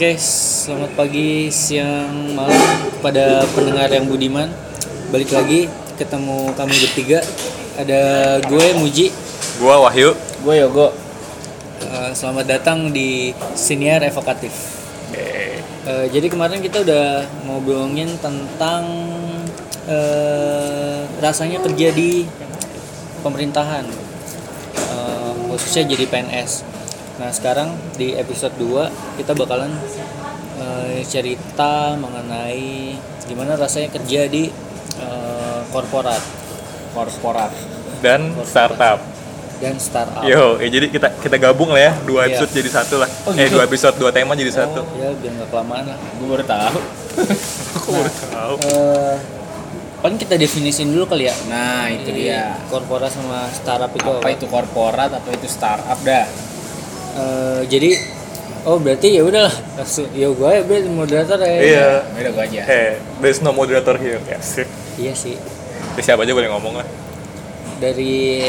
Oke, selamat pagi, siang, malam kepada pendengar yang budiman. Balik lagi ketemu kami bertiga. Ada gue Muji, Gua Wahyu. gue Yogo. Eh, selamat datang di Siniar Evokatif. Eh, jadi kemarin kita udah ngobrolin tentang eh, rasanya kerja di pemerintahan, Eh, khususnya jadi PNS. Nah sekarang di episode 2 kita bakalan eh, cerita mengenai gimana rasanya kerja di eh, korporat, korporat dan startup. dan startup. Yo, eh, jadi kita kita gabung lah ya, dua Iya. episode jadi satu lah. Oh, Eh, gitu? dua episode dua tema jadi satu. Oh, ya biar nggak kelamaan lah. gue baru tahu Aku baru tahu. Eh, paling kita definisin dulu kali ya. nah itu dia Korporat sama startup itu apa itu korporat apa itu startup dah Eh, jadi oh berarti ya udahlah langsung ya gue ya berarti moderator ya. Iya. beda gue aja Hey, there's no moderator here. Ya, sih. Iya sih. Ya, siapa aja boleh ngomong lah. Dari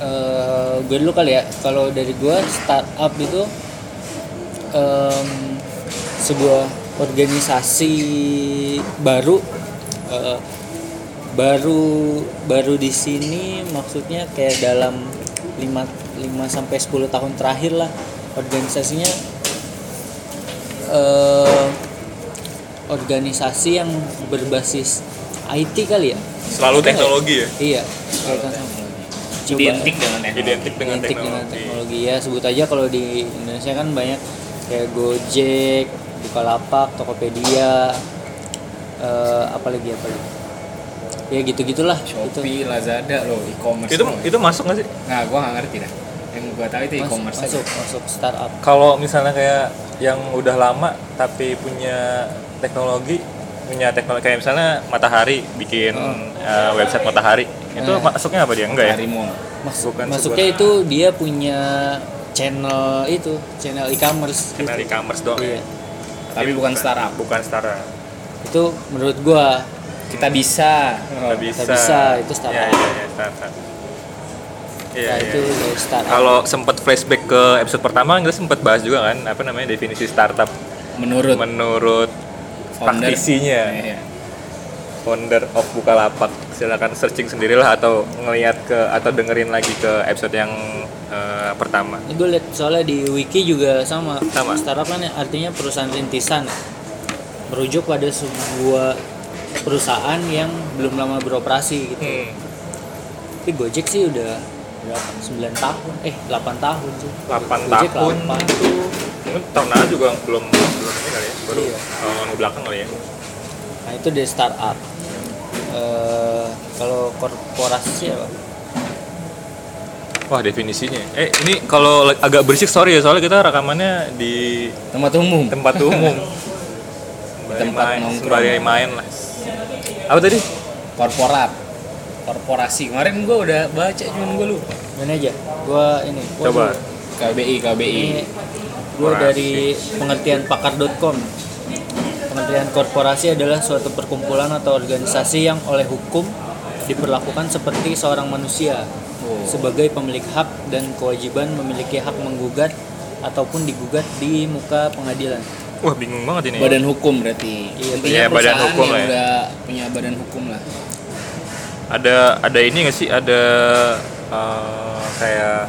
eh gue dulu kali ya. Kalau dari gue startup itu em, sebuah organisasi baru eh, baru baru di sini maksudnya kayak dalam 5 5 sampai 10 tahun terakhir lah organisasinya. Eh organisasi yang berbasis IT kali ya? Selalu Ada nggak? ya? teknologi ya. iya. Kaitan sama Coba- identik dengan teknologi. Identik dengan identik dengan teknologi. teknologi. Ya sebut aja kalau di Indonesia kan banyak kayak Gojek, Bukalapak, Tokopedia, eh, apalagi apalagi ya gitu gitulah Shopee Lazada loh e-commerce Itu loh. itu masuk nggak sih? nah gue nggak ngerti dah yang gue tahu itu masuk, e-commerce aja. masuk masuk startup Kalau misalnya kayak yang udah lama tapi punya teknologi punya teknologi kayak misalnya Matahari bikin eh, website Matahari itu Eh. masuknya apa dia enggak ya? Harimau Mas- Bukan masuknya itu dia punya channel itu channel e-commerce Channel e-commerce doang iya ya? tapi bukan startup Bukan startup. itu menurut gua kita bisa Nggak bisa. bisa, itu startup. Iya, iya, iya, startup. Iya, nah, iya. itu dari startup Kalau sempat flashback ke episode pertama kita sempat bahas juga kan apa namanya definisi startup menurut menurut Founder. praktisinya Iya. founder of Bukalapak silakan searching sendirilah atau ngelihat ke atau dengerin lagi ke episode yang eh, pertama gue lihat soalnya di wiki juga sama. Sama. Startup kan artinya perusahaan rintisan. Merujuk pada sebuah perusahaan yang belum lama beroperasi gitu. hmm, Tapi Gojek sih udah berapa? 9 tahun. Eh, 8 tahun sih. 8 Gojek tahun 8. itu mungkin tahun lalu juga belum belum ini kali ya baru Iya. tahun belakang kali ya Nah, itu dari startup. Eh, kalau korporasi sih apa? wah definisinya eh ini kalau ag- agak berisik sorry ya soalnya kita rekamannya di tempat umum tempat umum tempat main, nongkrong. sembari main lah apa tadi korporat korporasi kemarin gue udah baca cuman gue lupa Mana aja? Gua ini. gua coba. KBI KBI Ini gue dari pengertian pakar.com. Pengertian korporasi adalah suatu perkumpulan atau organisasi yang oleh hukum diperlakukan seperti seorang manusia Oh. sebagai pemilik hak dan kewajiban memiliki hak menggugat ataupun digugat di muka pengadilan. Wah bingung banget ini. Badan hukum berarti. Iya, intinya iya, badan hukum yang lah ya. udah punya badan hukum lah. Ada ada ini nggak sih? Ada eh, kayak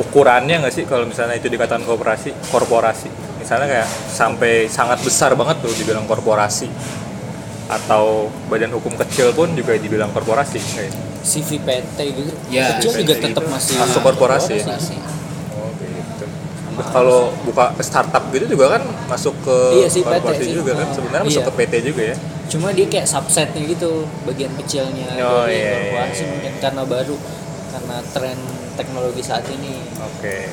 ukurannya nggak sih kalau misalnya itu dikatakan korporasi? Korporasi. Misalnya kayak sampai sangat besar banget tuh dibilang korporasi. Atau badan hukum kecil pun juga dibilang korporasi kayak. CVPT gitu. Ya, Kecil juga CVPT tetap itu masih masuk korporasi. ya? Korporasi. gitu Terus kalau buka startup gitu juga kan masuk ke Iya sih, PT sih. juga kan sebenarnya masuk Iya. ke PT juga ya Cuma dia kayak subsetnya gitu, bagian kecilnya Oh, dari iya, korporasi iya, iya. mungkin karena baru karena tren teknologi saat ini. Oke.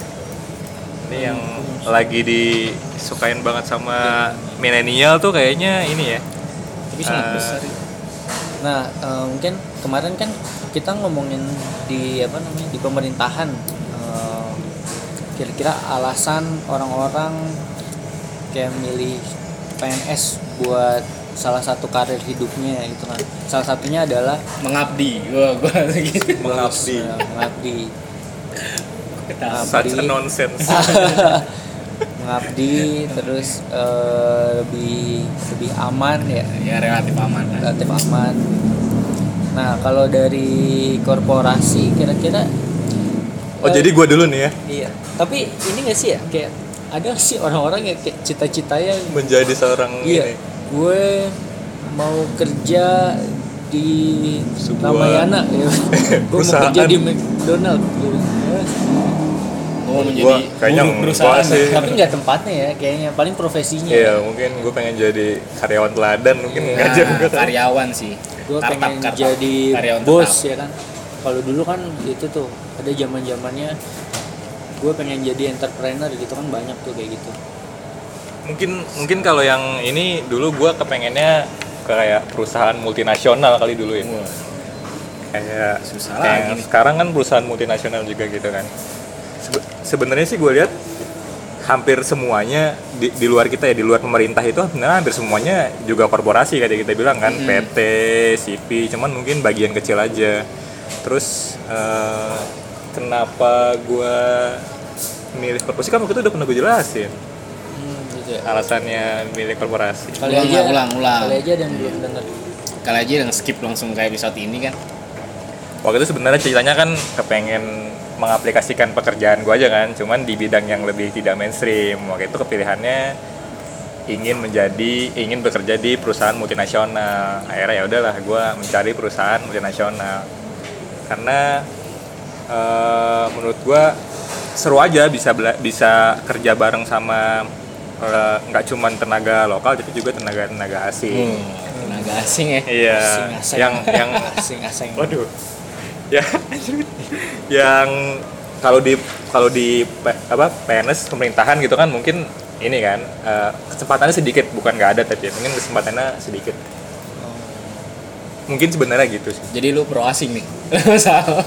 Ini yang lagi disukain banget sama milenial tuh kayaknya ini ya. tapi sangat Eh, besar. Nah, eh, mungkin kemarin kan kita ngomongin di apa namanya di pemerintahan kira-kira alasan orang-orang kayak milih PNS buat salah satu karir hidupnya itu kan. Salah satunya adalah mengabdi gua gua gitu Mengabdi. eh, mengabdi. ketawa Such a nonsense. mengabdi terus eh, lebih lebih aman ya ya relatif aman relatif aman. Nah kalau dari korporasi kira-kira Oh eh, jadi gua dulu nih ya iya. Tapi ini gak sih ya kayak ada sih orang-orang yang kayak cita-citanya menjadi seorang iya ini. gue mau kerja di Sebuah Ramayana ya. gue mau kerja di McDonald gitu. gua menjadi Gua kayaknya perusahaan sih. tapi nggak tempatnya ya kayaknya paling profesinya Iya mungkin gue pengen jadi karyawan teladan mungkin Iya. nggak nah, juga kan. karyawan sih gue pengen startup. jadi Karyawan bos tetap. ya kan kalau dulu kan itu tuh ada zaman zamannya gue pengen jadi entrepreneur gitu kan banyak tuh kayak gitu Mungkin mungkin kalau yang ini dulu gue kepengennya ke kayak perusahaan multinasional kali dulu ya. Kayak Susah kayak lagi sekarang kan perusahaan multinasional juga gitu kan. Sebe- Sebenarnya sih gue lihat hampir semuanya di, di luar kita ya di luar pemerintah itu sebenarnya hampir semuanya juga korporasi kayak kita bilang kan Mhm. PT, CP, cuman mungkin bagian kecil aja. Terus eh, kenapa gue milih korporasi kan waktu itu udah pernah gue jelasin hmm, gitu ya alasannya milih korporasi. kali Ulang aja ulang, ulang. kali aja ada yang belum dengar kali aja yang skip langsung kayak episode ini kan Waktu itu sebenarnya ceritanya kan kepengen mengaplikasikan pekerjaan gue aja kan, cuman di bidang yang lebih tidak mainstream. Waktu itu kepilihannya ingin menjadi ingin bekerja di perusahaan multinasional. Akhirnya ya udahlah gue mencari perusahaan multinasional karena eh, menurut gue seru aja bisa bela- bisa kerja bareng sama eh, nggak cuman tenaga lokal tapi juga tenaga tenaga asing. tenaga asing ya Iya, yang yang asing-asing Waduh. Ya. yang kalau di kalau di apa PNS pemerintahan gitu kan mungkin ini kan eh, kesempatannya sedikit bukan nggak ada tapi ya, mungkin kesempatannya sedikit. Mungkin sebenarnya gitu sih. jadi lu pro asing nih salah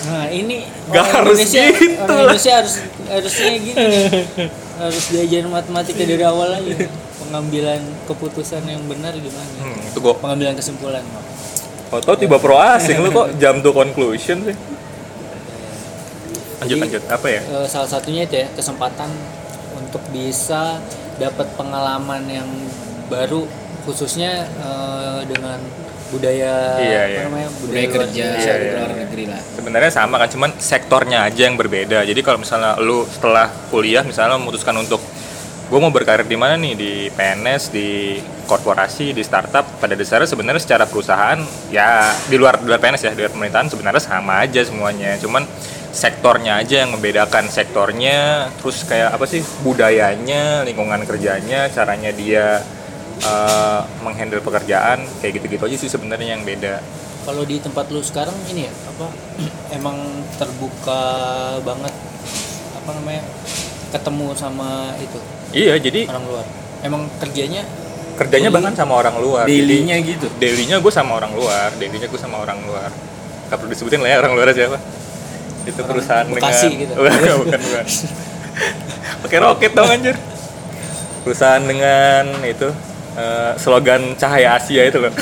nah ini Nggak orang harus Indonesia, gitu orang lah. Indonesia harus harusnya gini nih. harus diajar matematika dari awal aja pengambilan keputusan yang benar gimana Hmm, itu gua pengambilan kesimpulan oh, tau tiba pro asing lu kok jam to conclusion sih. Lanjut Jadi, lanjut apa ya? Eh, salah satunya itu ya kesempatan untuk bisa dapat pengalaman yang baru khususnya eh, dengan budaya Iya, apa iya. namanya budaya luar kerja Iya, di iya. luar negeri lah. Sebenarnya sama kan cuman sektornya aja yang berbeda. Jadi kalau misalnya lu setelah kuliah misalnya memutuskan untuk gue mau berkarir di mana nih? Di PNS di korporasi di startup. Pada dasarnya sebenarnya secara perusahaan ya di luar di luar PNS ya di luar pemerintahan sebenarnya sama aja semuanya. Cuman sektornya aja yang membedakan. Sektornya terus kayak apa sih budayanya lingkungan kerjanya caranya dia eh, menghandle pekerjaan kayak gitu-gitu aja sih sebenarnya yang beda. Kalau di tempat lu sekarang ini ya apa emang terbuka banget apa namanya ketemu sama itu iya jadi orang luar. Emang kerjanya kerjanya bahkan sama orang luar. Daily-nya gitu? dailynya gue sama orang luar dailynya gue sama orang luar. Gak perlu disebutin lah ya orang luar siapa itu Orang perusahaan Bekasi dengan gitu. bukan bukan, bukan. pakai roket dong anjir. Perusahaan dengan itu eh, slogan cahaya Asia itu loh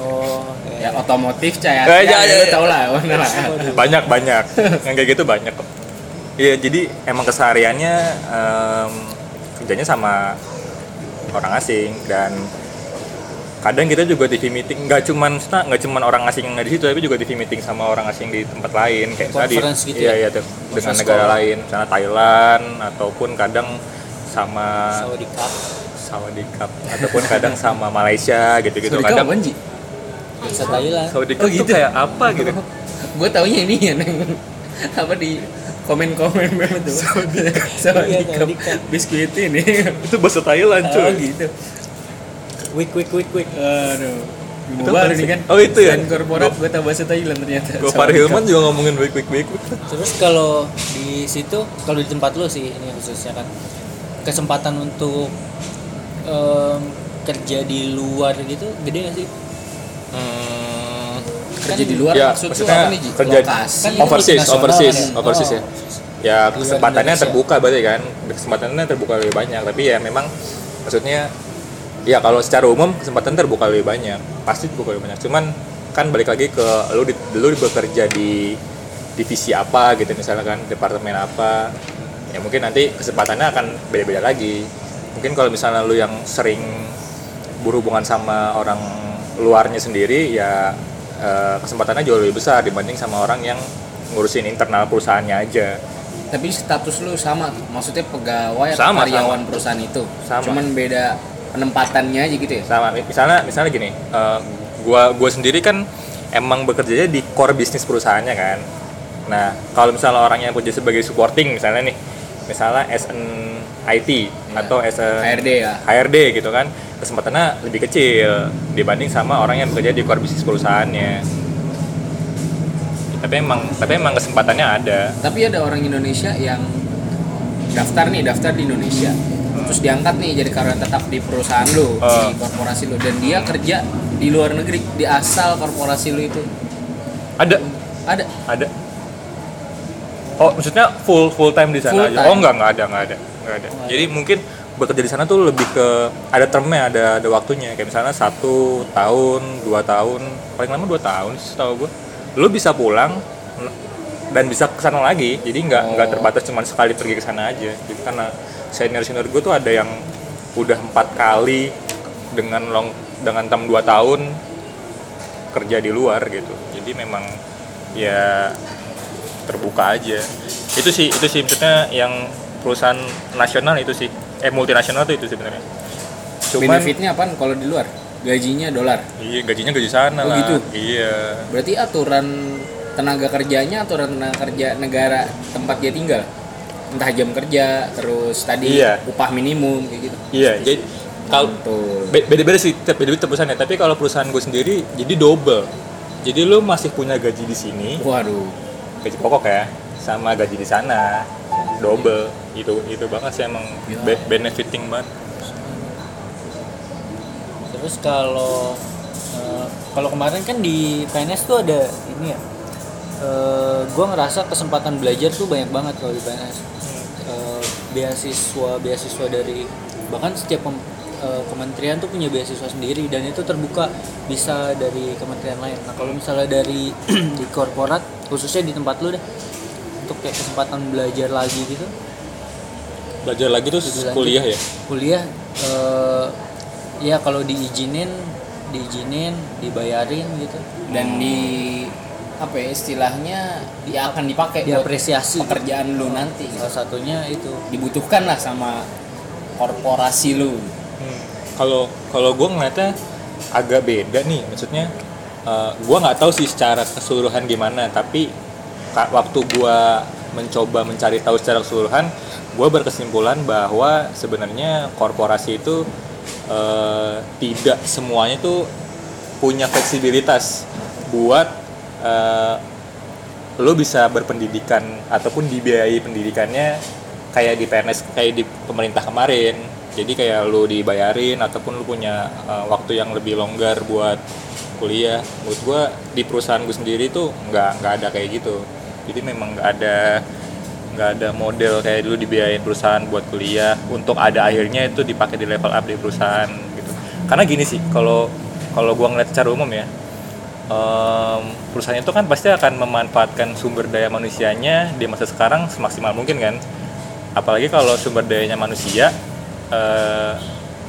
oh ya. Otomotif cahaya Eh, ya, ya, ya, ya. lah banyak banyak. Yang kayak gitu banyak kok. Iya jadi emang kesehariannya em, kerjanya sama orang asing dan kadang kita juga TV meeting nggak cuman nggak cuman orang asing yang ada di situ tapi juga TV meeting sama orang asing di tempat lain kayak misalnya di Conference gitu iya, ya? iya, tuh, dengan negara lain misalnya Thailand ataupun kadang sama Saudi Cup Saudi Cup ataupun kadang sama Malaysia gitu-gitu kadang kapan Ji? bisa Thailand Saudi Oh, tuh gitu? kayak apa gitu gue taunya ini ya Neng. apa di komen-komen banget tuh Iya, Saudi Saudi Cup Cup. biskuit ini itu bahasa Thailand cuy oh gitu quick quick quick quick aduh Itu baru nih sih? kan Oh, itu ya? Selain korporat gue tahu bahasa Thailand ternyata Gopar Saudi Hilman juga ngomongin baik-baik baik. terus kalau di situ kalau di tempat lu sih ini khususnya kan kesempatan untuk em, kerja di luar gitu gede gak sih Hmm, kerja di luar ya, maksud maksudnya apa nih kerja lokasi Kan itu overseas, overseas, kan ya? overseas Oh. ya. Ya luar kesempatannya terbuka berarti kan, kesempatannya terbuka lebih banyak. Tapi ya memang maksudnya ya kalau secara umum kesempatan terbuka lebih banyak, pasti terbuka lebih banyak. Cuman kan balik lagi ke lu di, lu bekerja di divisi apa gitu misalnya kan departemen apa ya mungkin nanti kesempatannya akan beda-beda lagi mungkin kalau misalnya lu yang sering berhubungan sama orang luarnya sendiri ya eh, kesempatannya jauh lebih besar dibanding sama orang yang ngurusin internal perusahaannya aja. Tapi status lu sama tuh. Maksudnya pegawai atau Sama, karyawan perusahaan itu. Sama. cuman beda penempatannya aja gitu ya? Sama. Misalnya misalnya gini eh, gua gua sendiri kan emang bekerjanya di core bisnis perusahaannya kan. Nah kalau misalnya orang yang kerja sebagai supporting misalnya nih misalnya as an IT atau as a HRD ya. HRD gitu kan kesempatannya lebih kecil dibanding sama orang yang bekerja di core bisnis perusahaannya. Tapi emang tapi emang kesempatannya ada. Tapi ada orang Indonesia yang daftar nih daftar di Indonesia. Terus diangkat nih jadi karyawan tetap di perusahaan lu Oh. di korporasi lu. Dan dia kerja di luar negeri di asal korporasi lu itu. Ada. Ada. Ada oh maksudnya full full time di sana? Full aja time. oh enggak enggak ada enggak ada enggak ada. Jadi mungkin bekerja di sana tuh lebih ke ada termnya ada ada waktunya. Kayak misalnya satu tahun dua tahun paling lama dua tahun sih setahu gue lu bisa pulang dan bisa ke sana lagi. Jadi nggak nggak Oh. terbatas cuma sekali pergi ke sana aja. Jadi karena senior senior gue tuh ada yang udah empat kali dengan long dengan tam dua tahun kerja di luar gitu. Jadi memang ya terbuka aja. Itu sih itu sih maksudnya yang perusahaan nasional itu sih. Eh multinasional tuh itu sebenarnya. Cuman benefitnya apa kalau di luar? Gajinya dolar? Iya gajinya gaji sana Oh, lah. gitu? iya. Berarti aturan tenaga kerjanya aturan tenaga kerja negara tempat dia tinggal? Entah jam kerja terus tadi Iya. upah minimum kayak gitu? Iya jadi kalau Mantul. be- beda-beda sih tiap beda-beda tiap perusahaan ya tapi kalau perusahaan gue sendiri jadi double. Jadi lu masih punya gaji di sini. Waduh gaji pokok ya sama gaji di sana double itu itu banget sih emang Ya. be- benefiting banget Terus kalau eh, kalau kemarin kan di PNS tuh ada ini ya. eh, gua ngerasa kesempatan belajar tuh banyak banget kalau di PNS. Eh, beasiswa beasiswa dari bahkan setiap eh, kementerian tuh punya beasiswa sendiri dan itu terbuka bisa dari kementerian lain. Nah kalau misalnya dari di korporat khususnya di tempat lu deh untuk kayak kesempatan belajar lagi gitu. Belajar lagi tuh lanjut. kuliah ya? Kuliah eh, ya kalau diizinin diizinin dibayarin gitu. Dan di apa ya istilahnya dia akan dipakai buat diapresiasi. pekerjaan lu nanti. Salah satunya itu. Dibutuhkan lah sama korporasi lu Hmm. Kalau kalau gue ngeliatnya agak beda nih, maksudnya uh, gue nggak tahu sih secara keseluruhan gimana, tapi waktu gue mencoba mencari tahu secara keseluruhan, gue berkesimpulan bahwa sebenarnya korporasi itu uh, tidak semuanya tuh punya fleksibilitas buat uh, lo bisa berpendidikan ataupun dibiayai pendidikannya kayak di PNS kayak di pemerintah kemarin jadi kayak lo dibayarin ataupun lo punya uh, waktu yang lebih longgar buat kuliah menurut gua di perusahaan gue sendiri tuh nggak nggak ada kayak gitu. Jadi memang nggak ada nggak ada model kayak dulu dibiayain perusahaan buat kuliah untuk ada akhirnya itu dipakai di level up di perusahaan gitu. Karena gini sih kalau kalau gua ngeliat secara umum ya em, perusahaan itu kan pasti akan memanfaatkan sumber daya manusianya di masa sekarang semaksimal mungkin kan. Apalagi kalau sumber dayanya manusia eh,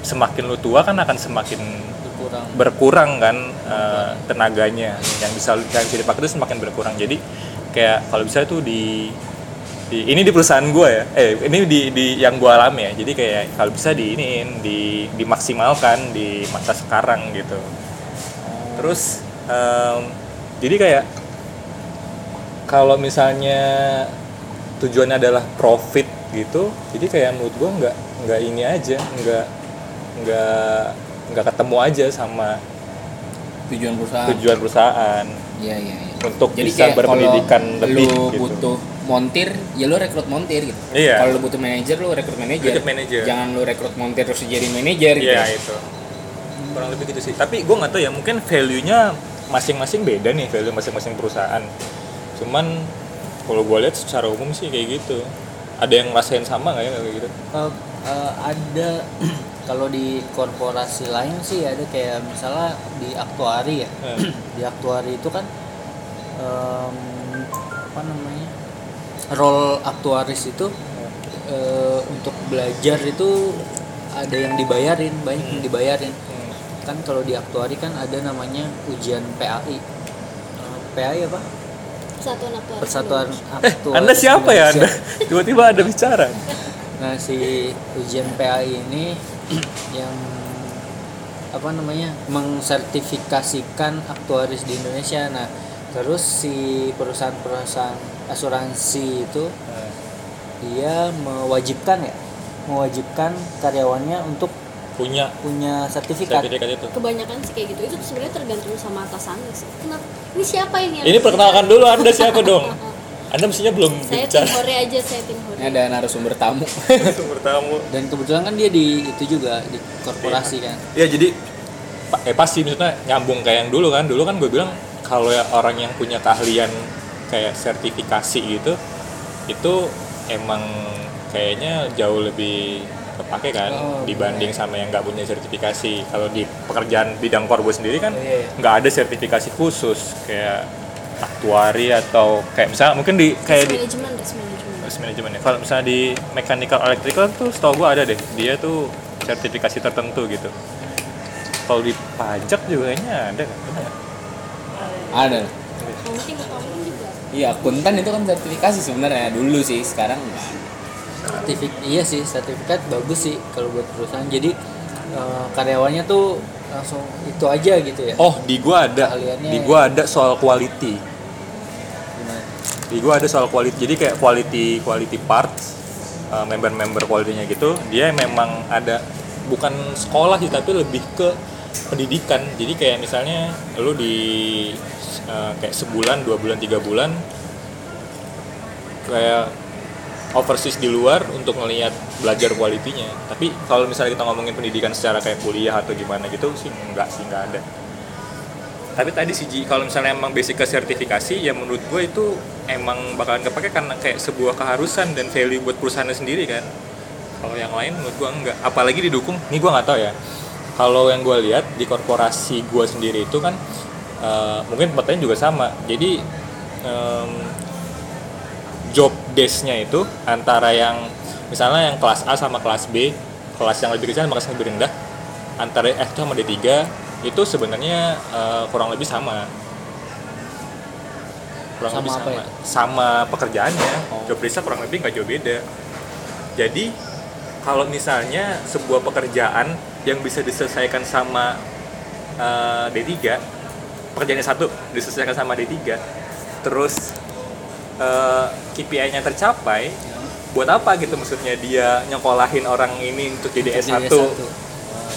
semakin lu tua kan akan semakin kurang berkurang kan eh, tenaganya. Yang bisa yang bisa dipakai itu semakin berkurang. Jadi kayak kalau bisa itu di, di ini di perusahaan gue ya. Eh ini di, di yang gue alami ya. Jadi kayak kalau bisa di ini di dimaksimalkan di masa sekarang gitu. Terus em, jadi kayak kalau misalnya tujuannya adalah profit gitu. Jadi kayak menurut gue nggak nggak ini aja nggak nggak nggak ketemu aja sama tujuan perusahaan. tujuan perusahaan. Iya iya iya. Untuk jadi bisa berpendidikan lebih lu gitu. butuh montir ya lu rekrut montir gitu. Iya. kalau lu butuh manajer lu rekrut manajer. Rekrut manajer. jangan lu rekrut montir terus jadi manajer gitu. Iya itu. kurang lebih gitu sih. Tapi gue nggak tahu ya mungkin value nya masing-masing beda nih value masing-masing perusahaan. Cuman kalau gue lihat secara umum sih kayak gitu ada yang ngerasain sama nggak ya kayak gitu? Eh, eh, ada kalau di korporasi lain sih ada kayak misalnya di aktuari ya. Eh. di aktuari itu kan em, apa namanya role aktuaris itu eh, untuk belajar itu ada yang dibayarin banyak yang dibayarin. Hmm. kan kalau di aktuari kan ada namanya ujian PAI Eh, PAI apa Persatuan Aktuaris Persatuan eh anda siapa ya anda tiba-tiba ada bicara Nah, si ujian PAI ini yang apa namanya? mengsertifikasikan aktuaris di Indonesia. Nah, terus si perusahaan-perusahaan asuransi itu Eh, dia mewajibkan ya, mewajibkan karyawannya untuk punya punya sertifikat. sertifikat itu Kebanyakan sih kayak gitu. Itu sebenarnya tergantung sama atasannya sih. Kenapa? Ini siapa ini? ini perkenalkan dulu anda siapa dong anda mestinya belum Saya tim bicara Hore aja, saya tim Hore. Ini ada narasumber tamu. sumber tamu Dan kebetulan kan dia di itu juga di korporasi kan. ya jadi eh pasti maksudnya nyambung kayak yang dulu kan dulu kan gue bilang kalau ya orang yang punya keahlian kayak sertifikasi gitu itu emang kayaknya jauh lebih kepake kan Oh, dibanding sama yang nggak punya sertifikasi kalau di pekerjaan bidang korbo sendiri kan Oh, iya, iya. nggak ada sertifikasi khusus kayak aktuari atau kayak misalnya mungkin di kayak Risk di manajemen, risk management ya. Kalau misalnya di mechanical electrical tuh setahu gua ada deh. Dia tuh sertifikasi tertentu gitu. Kalau di pajak juga kayaknya ada kan? Ada. Iya, akuntan itu kan sertifikasi sebenarnya dulu sih, sekarang enggak. Sertifik iya sih, sertifikat bagus sih kalau buat perusahaan. Jadi eh, karyawannya tuh langsung itu aja gitu ya. Oh, di gua ada. Di gua ada soal quality. Gimana? Di gua ada soal quality. Jadi kayak quality quality parts uh, member-member quality-nya gitu, dia memang ada bukan sekolah sih tapi lebih ke pendidikan. Jadi kayak misalnya lu di uh, kayak sebulan, dua bulan, tiga bulan kayak overseas di luar untuk ngelihat belajar kualitinya. Tapi kalau misalnya kita ngomongin pendidikan secara kayak kuliah atau gimana gitu sih enggak sih enggak ada. Tapi tadi sih kalau misalnya emang basic ke sertifikasi ya menurut gue itu emang bakalan kepake karena kayak sebuah keharusan dan value buat perusahaannya sendiri kan. Kalau yang lain menurut gue enggak. Apalagi didukung, ini gue nggak tahu ya. Kalau yang gue lihat di korporasi gue sendiri itu kan eh, mungkin tempat lain juga sama. Jadi em, job desk-nya itu antara yang misalnya yang kelas A sama kelas B, kelas yang lebih kecil sama kelas yang lebih rendah, antara F sama D3 itu sebenarnya eh, kurang lebih sama. Kurang Sama lebih sama. ya? Sama pekerjaannya. Oh. Job desk kurang lebih nggak jauh beda. Jadi kalau misalnya sebuah pekerjaan yang bisa diselesaikan sama eh, D3, pekerjaannya satu diselesaikan sama D3, terus eh, KPI-nya tercapai, buat apa gitu maksudnya dia nyekolahin orang ini untuk jadi S1? Jadi S1.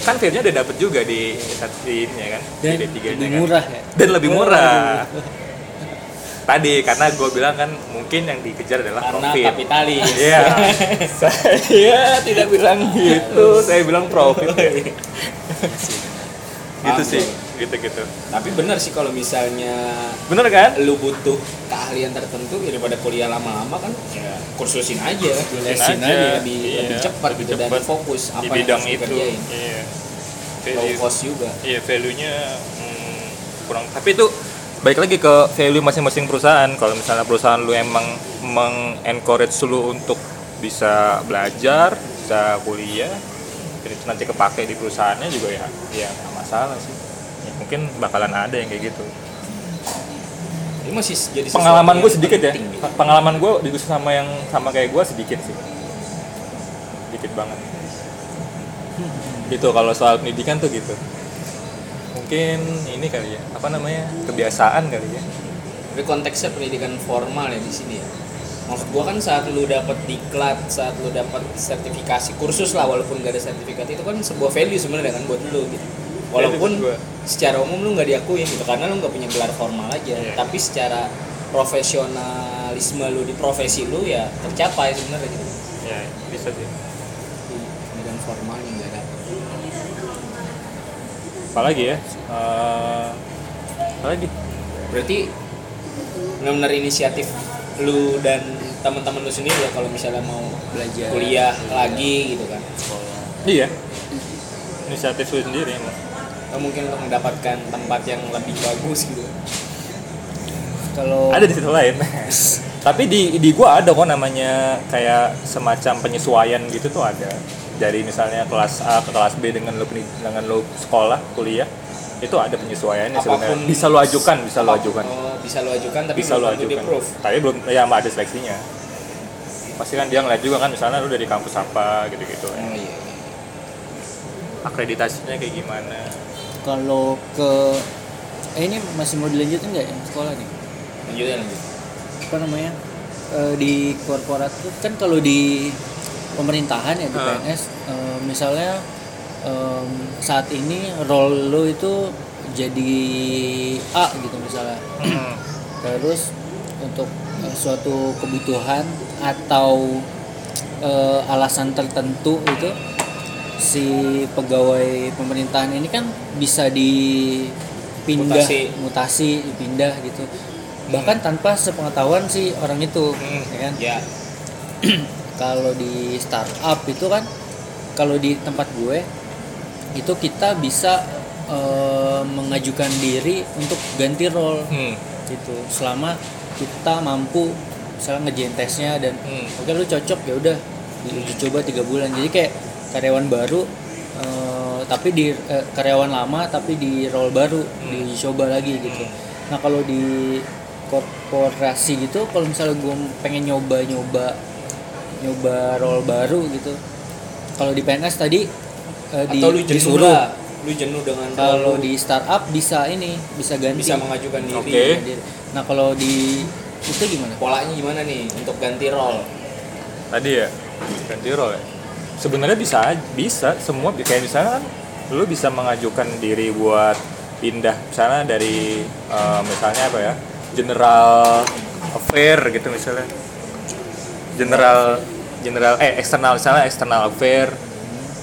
Kan value-nya udah dapet juga di S1 ini ya kan, Dan di D3 -nya lebih kan. murah ya. Dan lebih murah. Tadi karena gue bilang kan mungkin yang dikejar adalah Karena profit. kapitalis. Iya. saya tidak bilang gitu, saya bilang profit. gitu sih. Gitu-gitu. Tapi benar sih kalau misalnya Bener kan? lu butuh keahlian tertentu ya daripada kuliah lama-lama kan ya kursusin aja Lesin aja. lebih, Iya, lebih cepat lebih gitu dan cepat. fokus Di apa yang bidang harus itu. dikerjain Iya. low Value- cost juga Iya, value-nya hmm, kurang. Tapi itu baik lagi ke value masing-masing perusahaan. Kalau misalnya perusahaan lu emang mengencourage lu untuk bisa belajar, bisa kuliah, dan itu nanti kepake di perusahaannya juga ya, ya nggak masalah sih. Mungkin bakalan ada yang kayak gitu. ini masih jadi Pengalaman gue sedikit ya. gitu. Pengalaman gue di sama yang sama kayak gue sedikit sih. Sedikit banget. Gitu kalau soal pendidikan tuh gitu. Mungkin ini kali ya, apa namanya? kebiasaan kali ya. tapi konteksnya pendidikan formal ya di sini ya maksud gua kan saat lu dapat diklat saat lu dapat sertifikasi kursus lah walaupun gak ada sertifikat itu kan sebuah value sebenarnya kan buat lu gitu walaupun secara umum lu nggak diakuin gitu karena lu nggak punya gelar formal aja. Iya. tapi secara profesionalisme lu di profesi lu ya tercapai sebenarnya gitu. Ya, bisa sih. pendidikan formal yang nggak dapet apalagi ya? Eh, apalagi? Berarti benar-benar inisiatif lu dan teman-teman lu sendiri ya kalau misalnya mau belajar kuliah lagi gitu kan? Iya. Inisiatif lu sendiri emang mungkin untuk mendapatkan tempat yang lebih bagus gitu. Kalau ada di situ lain. Tapi di di gua ada kok namanya kayak semacam penyesuaian gitu tuh ada. Dari misalnya kelas A ke kelas B dengan lo dengan lo sekolah kuliah itu ada penyesuaiannya sebenarnya. Bisa lo ajukan bisa lo ajukan. oh, bisa lu ajukan tapi bisa lo ajukan. tapi belum ya ada seleksinya. Pasti kan dia ngeliat juga kan misalnya lu dari kampus apa gitu gitu oh iya. Akreditasinya kayak gimana kalau ke eh ini masih mau dilanjutin nggak yang sekolah nih? Lanjut ya lanjut apa namanya? Eh, di korporat tuh kan kalau di pemerintahan ya di Ah. PNS eh, misalnya em, saat ini role lo itu jadi A gitu misalnya. Terus untuk eh, suatu kebutuhan atau alasan tertentu itu si pegawai pemerintahan ini kan bisa dipindah Mutasi. mutasi dipindah gitu bahkan tanpa sepengetahuan si orang itu Hmm. ya kan ya kalau di startup itu kan kalau di tempat gue itu kita bisa eh, mengajukan diri untuk ganti role hmm. gitu selama kita mampu misalnya ngejain tesnya dan Hmm. oke lu cocok ya udah diuji coba tiga bulan jadi kayak karyawan baru eh, tapi di eh, karyawan lama tapi di role baru diuji coba lagi gitu. Nah kalau di korporasi gitu kalau misalnya gue pengen nyoba nyoba nyoba role baru gitu kalau di PNS tadi eh, di, atau lu jenuh disuruh. lah lu jenuh dengan kalau di startup bisa ini bisa ganti. Bisa mengajukan diri. Diri. nah kalau di itu gimana? Polanya gimana nih untuk ganti role? Tadi ya ganti role ya sebenarnya bisa bisa. Semua kayak misalnya kan lu bisa mengajukan diri buat pindah misalnya dari eh, misalnya apa ya general affair gitu misalnya. General general eh eksternal misalnya eksternal affair.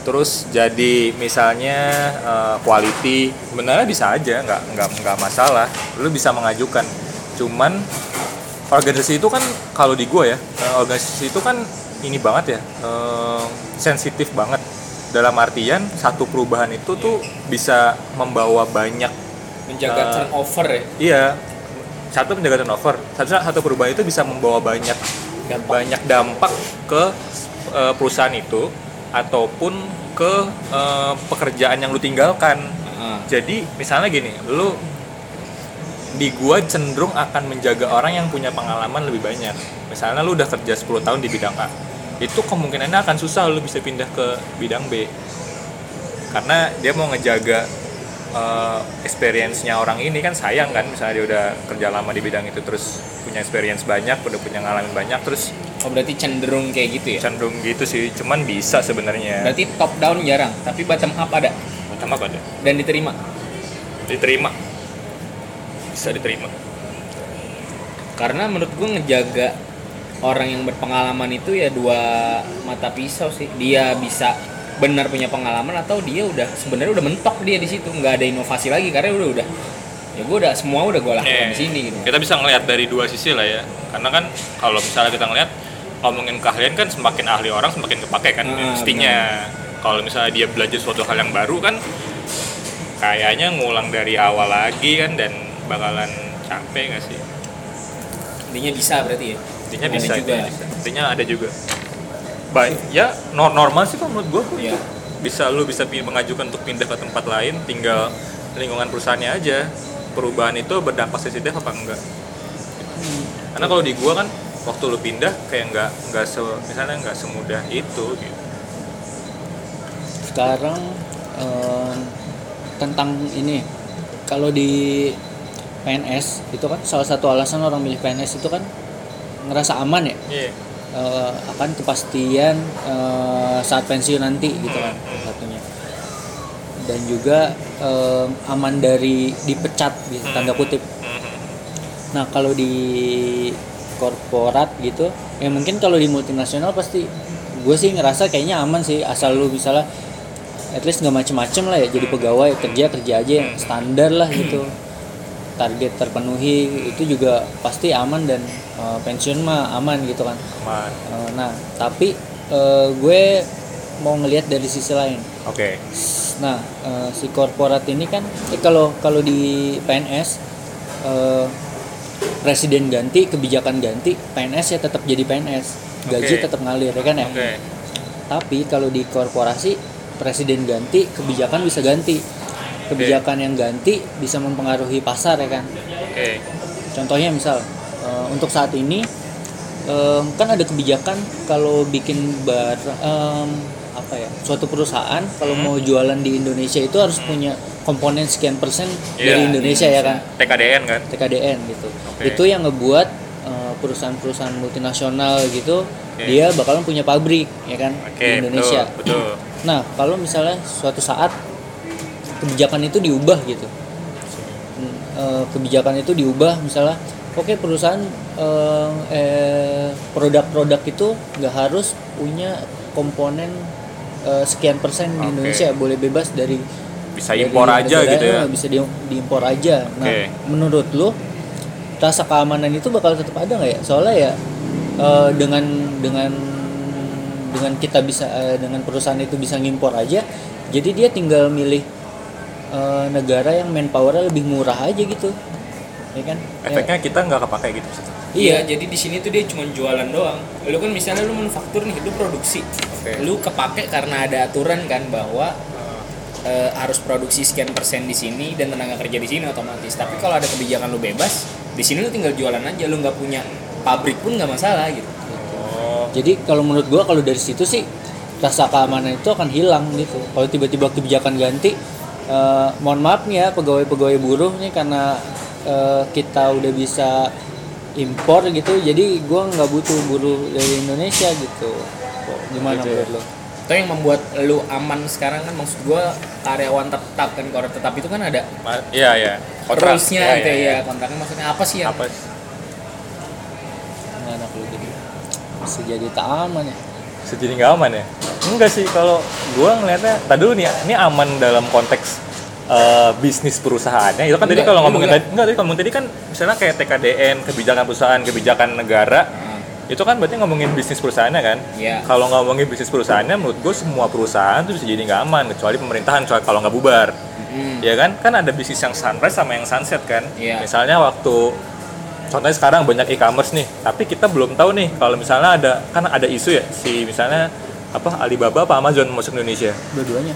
Terus jadi misalnya eh, quality. Sebenarnya bisa aja nggak nggak nggak masalah. Lu bisa mengajukan. Cuman organisasi itu kan kalau di gua ya eh, organisasi itu kan ini banget ya eh, sensitif banget. Dalam artian satu perubahan itu tuh bisa membawa banyak menjaga Eh, turnover ya? iya. Satu menjaga turnover. Satu satu perubahan itu bisa membawa banyak Dampak. banyak dampak ke eh, perusahaan itu ataupun ke eh, pekerjaan yang lu tinggalkan. Heeh. jadi misalnya gini lu di gua cenderung akan menjaga orang yang punya pengalaman lebih banyak. Misalnya lu udah kerja 10 tahun di bidang A itu kemungkinannya akan susah lu bisa pindah ke bidang B. Karena dia mau ngejaga eh, experience-nya orang ini kan sayang kan misalnya dia udah kerja lama di bidang itu terus punya experience banyak udah punya ngalamin banyak terus oh berarti cenderung kayak gitu ya? cenderung gitu sih cuman bisa sebenarnya. Berarti top down jarang tapi bottom up ada? Macam apa deh dan diterima? Diterima. Bisa diterima. Karena menurut gue ngejaga orang yang berpengalaman itu ya dua mata pisau sih. Dia bisa benar punya pengalaman atau dia udah sebenarnya udah mentok dia di situ. Nggak ada inovasi lagi karena udah udah. Ya gue udah semua udah gue lakukan Eh, di sini gitu. Kita bisa ngelihat dari dua sisi lah ya. Karena kan kalau misalnya kita ngelihat ngomongin keahlian kan semakin ahli orang semakin kepake kan Ah, mestinya. Kalau misalnya dia belajar suatu hal yang baru kan kayaknya ngulang dari awal lagi kan dan bakalan capek nggak sih? intinya bisa berarti ya Intinya bisa, juga. intinya ada juga. Baik, ya nor- normal sih kok menurut gue Iya. bisa lu bisa mengajukan untuk pindah ke tempat lain tinggal lingkungan perusahaannya aja perubahan itu berdampak sensitif apa enggak karena kalau di gua kan waktu lu pindah kayak nggak nggak se misalnya nggak semudah itu gitu sekarang em, tentang ini kalau di PNS itu kan salah satu alasan orang milih PNS itu kan ngerasa aman ya? Iya. Eh, akan kepastian eh, saat pensiun nanti gitu kan Hmm, satunya. Dan juga em, aman dari dipecat gitu tanda kutip. Mhm. nah kalau di korporat gitu ya mungkin kalau di multinasional pasti gue sih ngerasa kayaknya aman sih asal lu misalnya at least nggak macem-macem lah ya jadi pegawai kerja kerja aja yang standar lah gitu target terpenuhi itu juga pasti aman dan eh, pensiun mah aman gitu kan aman Eh, nah tapi eh, gue mau ngelihat dari sisi lain oke Nah, eh, si korporat ini kan eh, kalau kalau di PNS eh, presiden ganti, kebijakan ganti, PNS ya tetap jadi PNS. Gaji Oke. tetap ngalir ya kan ya. oke Tapi kalau di korporasi presiden ganti, kebijakan bisa ganti. Kebijakan yang ganti bisa mempengaruhi pasar ya kan. oke. Contohnya misal eh, untuk saat ini eh, kan ada kebijakan kalau bikin bar em, apa ya suatu perusahaan kalau mau jualan di Indonesia itu harus punya komponen sekian persen Iya, dari Indonesia ya kan? TKDN kan? TKDN gitu. Oke. itu yang ngebuat eh, perusahaan-perusahaan multinasional gitu Oke. dia bakalan punya pabrik ya kan oke di Indonesia. betul, betul. Nah, kalau misalnya suatu saat kebijakan itu diubah gitu, eh, kebijakan itu diubah, misalnya, oke perusahaan eh, eh, produk-produk itu nggak harus punya komponen eh, sekian persen di Oke. Indonesia, boleh bebas dari bisa dari impor aja gitu ya bisa di- diimpor aja. Nah, Oke. menurut lu rasa keamanan itu bakal tetap ada nggak ya? Soalnya ya eh, dengan dengan dengan kita bisa dengan perusahaan itu bisa ngimpor aja, jadi dia tinggal milih eh, negara yang manpowernya lebih murah aja gitu, ya kan? Ya. efeknya kita nggak kepake gitu Iya, jadi di sini tuh dia cuma jualan doang. Lu kan misalnya lu manufaktur nih, lu produksi. Oke. Lu kepake karena ada aturan kan bahwa eh, harus produksi sekian persen di sini dan tenaga kerja di sini otomatis. Tapi kalau ada kebijakan lu bebas, di sini lu tinggal jualan aja, lu nggak punya pabrik pun nggak masalah gitu. oh Jadi kalau menurut gua kalau dari situ sih rasa keamanan itu akan hilang gitu. Kalau tiba-tiba kebijakan ganti, eh, mohon maaf nih ya pegawai-pegawai buruh nih karena eh, kita udah bisa impor gitu, jadi gua nggak butuh buruh dari Indonesia gitu. Kok Gimana Gitu ya. menurut lo? Itu yang membuat lu aman sekarang kan maksud gua karyawan tetap kan kalau tetap itu kan ada Ma- iya iya Kontrak. Iya, gitu iya, ya iya. kontraknya maksudnya apa sih ya? apa Nggak anak lu jadi bisa jadi tak aman ya. Sejadi nggak aman ya? Enggak sih kalau gua ngelihatnya tadi dulu nih ini aman dalam konteks eh, bisnis perusahaannya. Itu kan tadi kalau ngomongin enggak. tadi enggak tadi kalau ngomongin tadi kan misalnya kayak TKDN kebijakan perusahaan kebijakan negara Nah, itu kan berarti ngomongin bisnis perusahaannya kan? Iya. kalau ngomongin bisnis perusahaannya menurut gue semua perusahaan tuh bisa jadi nggak aman kecuali pemerintahan kecuali kalau nggak bubar. Mm, ya kan? Kan ada bisnis yang sunrise sama yang sunset kan? Iya. misalnya waktu contohnya sekarang banyak e-commerce nih tapi kita belum tahu nih kalau misalnya ada kan ada isu ya si misalnya apa Alibaba apa Amazon masuk Indonesia? Dua-duanya.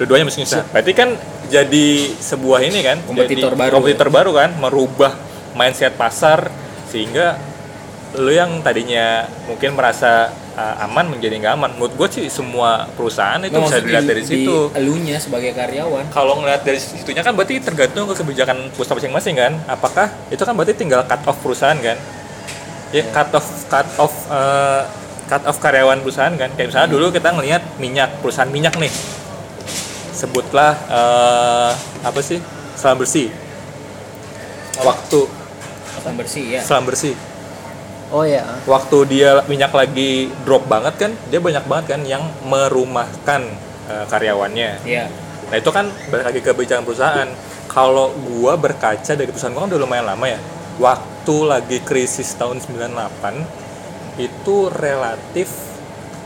dua-duanya masuk Indonesia. Berarti kan jadi sebuah ini kan Kompetitor jadi baru kompetitor baru kan merubah mindset pasar sehingga lo yang tadinya mungkin merasa uh, aman menjadi nggak aman. Menurut gue sih semua perusahaan itu nggak, bisa maksud dilihat di- dari situ. Di elunya sebagai karyawan. kalau ngeliat dari situnya kan berarti tergantung ke kebijakan perusahaan masing-masing kan? Apakah itu kan berarti tinggal cut off perusahaan kan? Ya cut off cut off eh, cut off karyawan perusahaan kan? Kayak misalnya dulu kita ngelihat minyak perusahaan minyak nih. Sebutlah eh, apa sih? Selam bersih. Waktu. Apa bersih ya? selam bersih Oh ya. waktu dia minyak lagi drop banget kan dia banyak banget kan yang merumahkan eh, karyawannya Iya. Nah itu kan balik lagi ke kebijakan perusahaan. Kalau gua berkaca dari perusahaan gua kan udah lumayan lama ya. Waktu lagi krisis tahun 98 itu relatif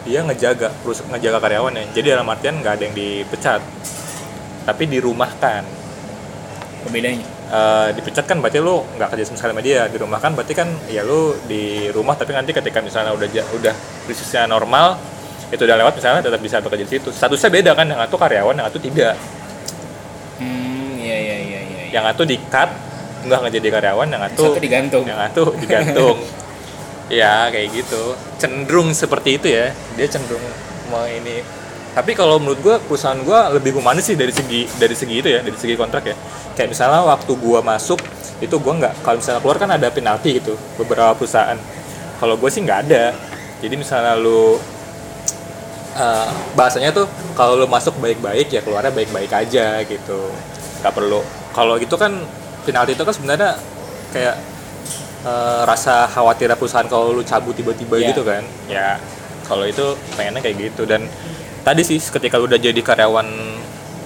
dia ngejaga perusahaan ngejaga karyawannya. Jadi dalam artian nggak ada yang dipecat, tapi dirumahkan. Pembedanya. Eh, dipecat kan berarti lu nggak kerja sama sekali sama dia. Dirumahkan berarti kan ya lu di rumah tapi nanti ketika misalnya udah udah krisisnya normal itu udah lewat misalnya tetap bisa bekerja di situ. Statusnya beda kan yang satu karyawan yang satu tidak. Hmm, iya iya iya iya. yang satu di cut nggak nggak jadi karyawan yang Satu digantung. yang satu digantung ya kayak gitu cenderung seperti itu ya dia cenderung mau ini tapi kalau menurut gua perusahaan gua lebih humanis sih dari segi dari segi itu ya dari segi kontrak ya. Kayak misalnya waktu gua masuk itu gua nggak kalau misalnya keluar kan ada penalti gitu beberapa perusahaan. Kalau gue sih nggak ada. Jadi misalnya lu eh, bahasanya tuh kalau lu masuk baik-baik ya keluarnya baik-baik aja gitu. Nggak perlu. Kalau gitu kan penalti itu kan sebenarnya kayak eh, rasa khawatir perusahaan kalau lu cabut tiba-tiba Iya. gitu kan. Ya kalau itu pengennya kayak gitu. Dan tadi sih ketika lu udah jadi karyawan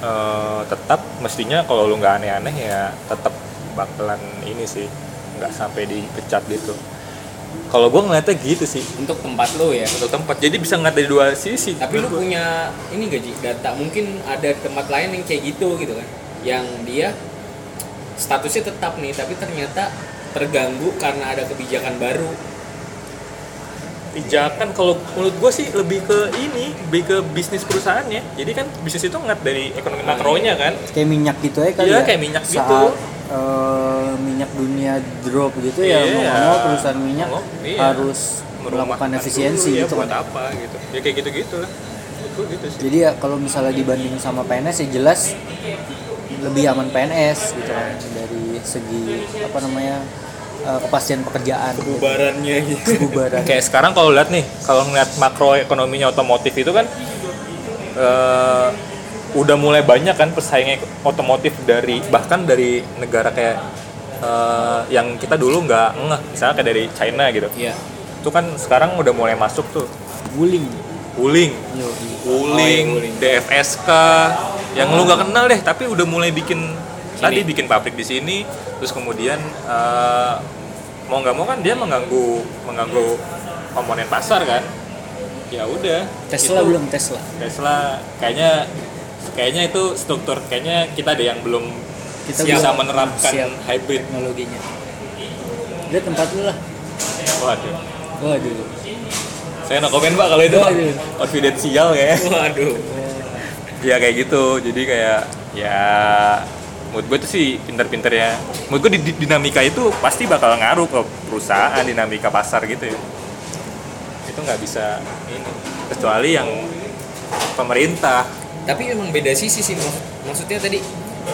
eh, tetap mestinya kalau lu nggak aneh-aneh ya tetap bakalan ini sih nggak sampai dipecat gitu. Kalau gue ngeliatnya gitu sih. Untuk tempat lo ya? Untuk tempat jadi bisa ngeliat dari dua sisi. Tapi lu punya ini gaji data mungkin ada tempat lain yang kayak gitu gitu kan? Yang dia statusnya tetap nih tapi ternyata terganggu karena ada kebijakan baru pijakan. Kalau menurut gue sih lebih ke ini lebih ke bisnis perusahaannya jadi kan bisnis itu ngeliat dari ekonomi makronya kan. Kayak minyak gitu ya kali Iya, ya. kayak minyak Saat, gitu. eh, minyak dunia drop gitu ya Iya. mau mau perusahaan minyak Mau, iya. harus melakukan efisiensi dulu, ya, gitu buat kan. apa gitu. Ya kayak gitu gitu lah gitu sih. Jadi ya kalau misalnya dibanding sama PNS ya jelas lebih aman PNS gitu kan dari segi apa namanya eh, kepastian pekerjaan bubarannya gitu. Bubaran kayak sekarang kalau lihat nih kalau ngeliat makroekonominya otomotif itu kan eh, udah mulai banyak kan pesaingnya otomotif dari bahkan dari negara kayak eh, yang kita dulu nggak ngeh misalnya kayak dari China gitu. Iya. Itu kan sekarang udah mulai masuk tuh. Guling Wuling. Yo, Wuling, Oh, iya, Wuling. DFSK yang lu nggak kenal deh tapi udah mulai bikin tadi bikin pabrik di sini terus kemudian eh, mau nggak mau kan dia mengganggu mengganggu komponen pasar kan? Ya udah Tesla Itu- belum Tesla? Tesla kayaknya kayaknya itu struktur kayaknya kita ada yang belum Kita bisa belum menerapkan siap. hybrid. teknologinya. Udah tempat lu lah. Waduh. Waduh. Saya no komen pak kalau itu Waduh. konfidensial ya waduh. Ya kayak gitu. Jadi kayak ya menurut gue tuh sih pinter-pinter ya menurut gue di, di- dinamika itu pasti bakal ngaruh ke perusahaan dinamika pasar gitu ya itu nggak bisa ini kecuali yang pemerintah tapi emang beda sisi sih maksud maksudnya tadi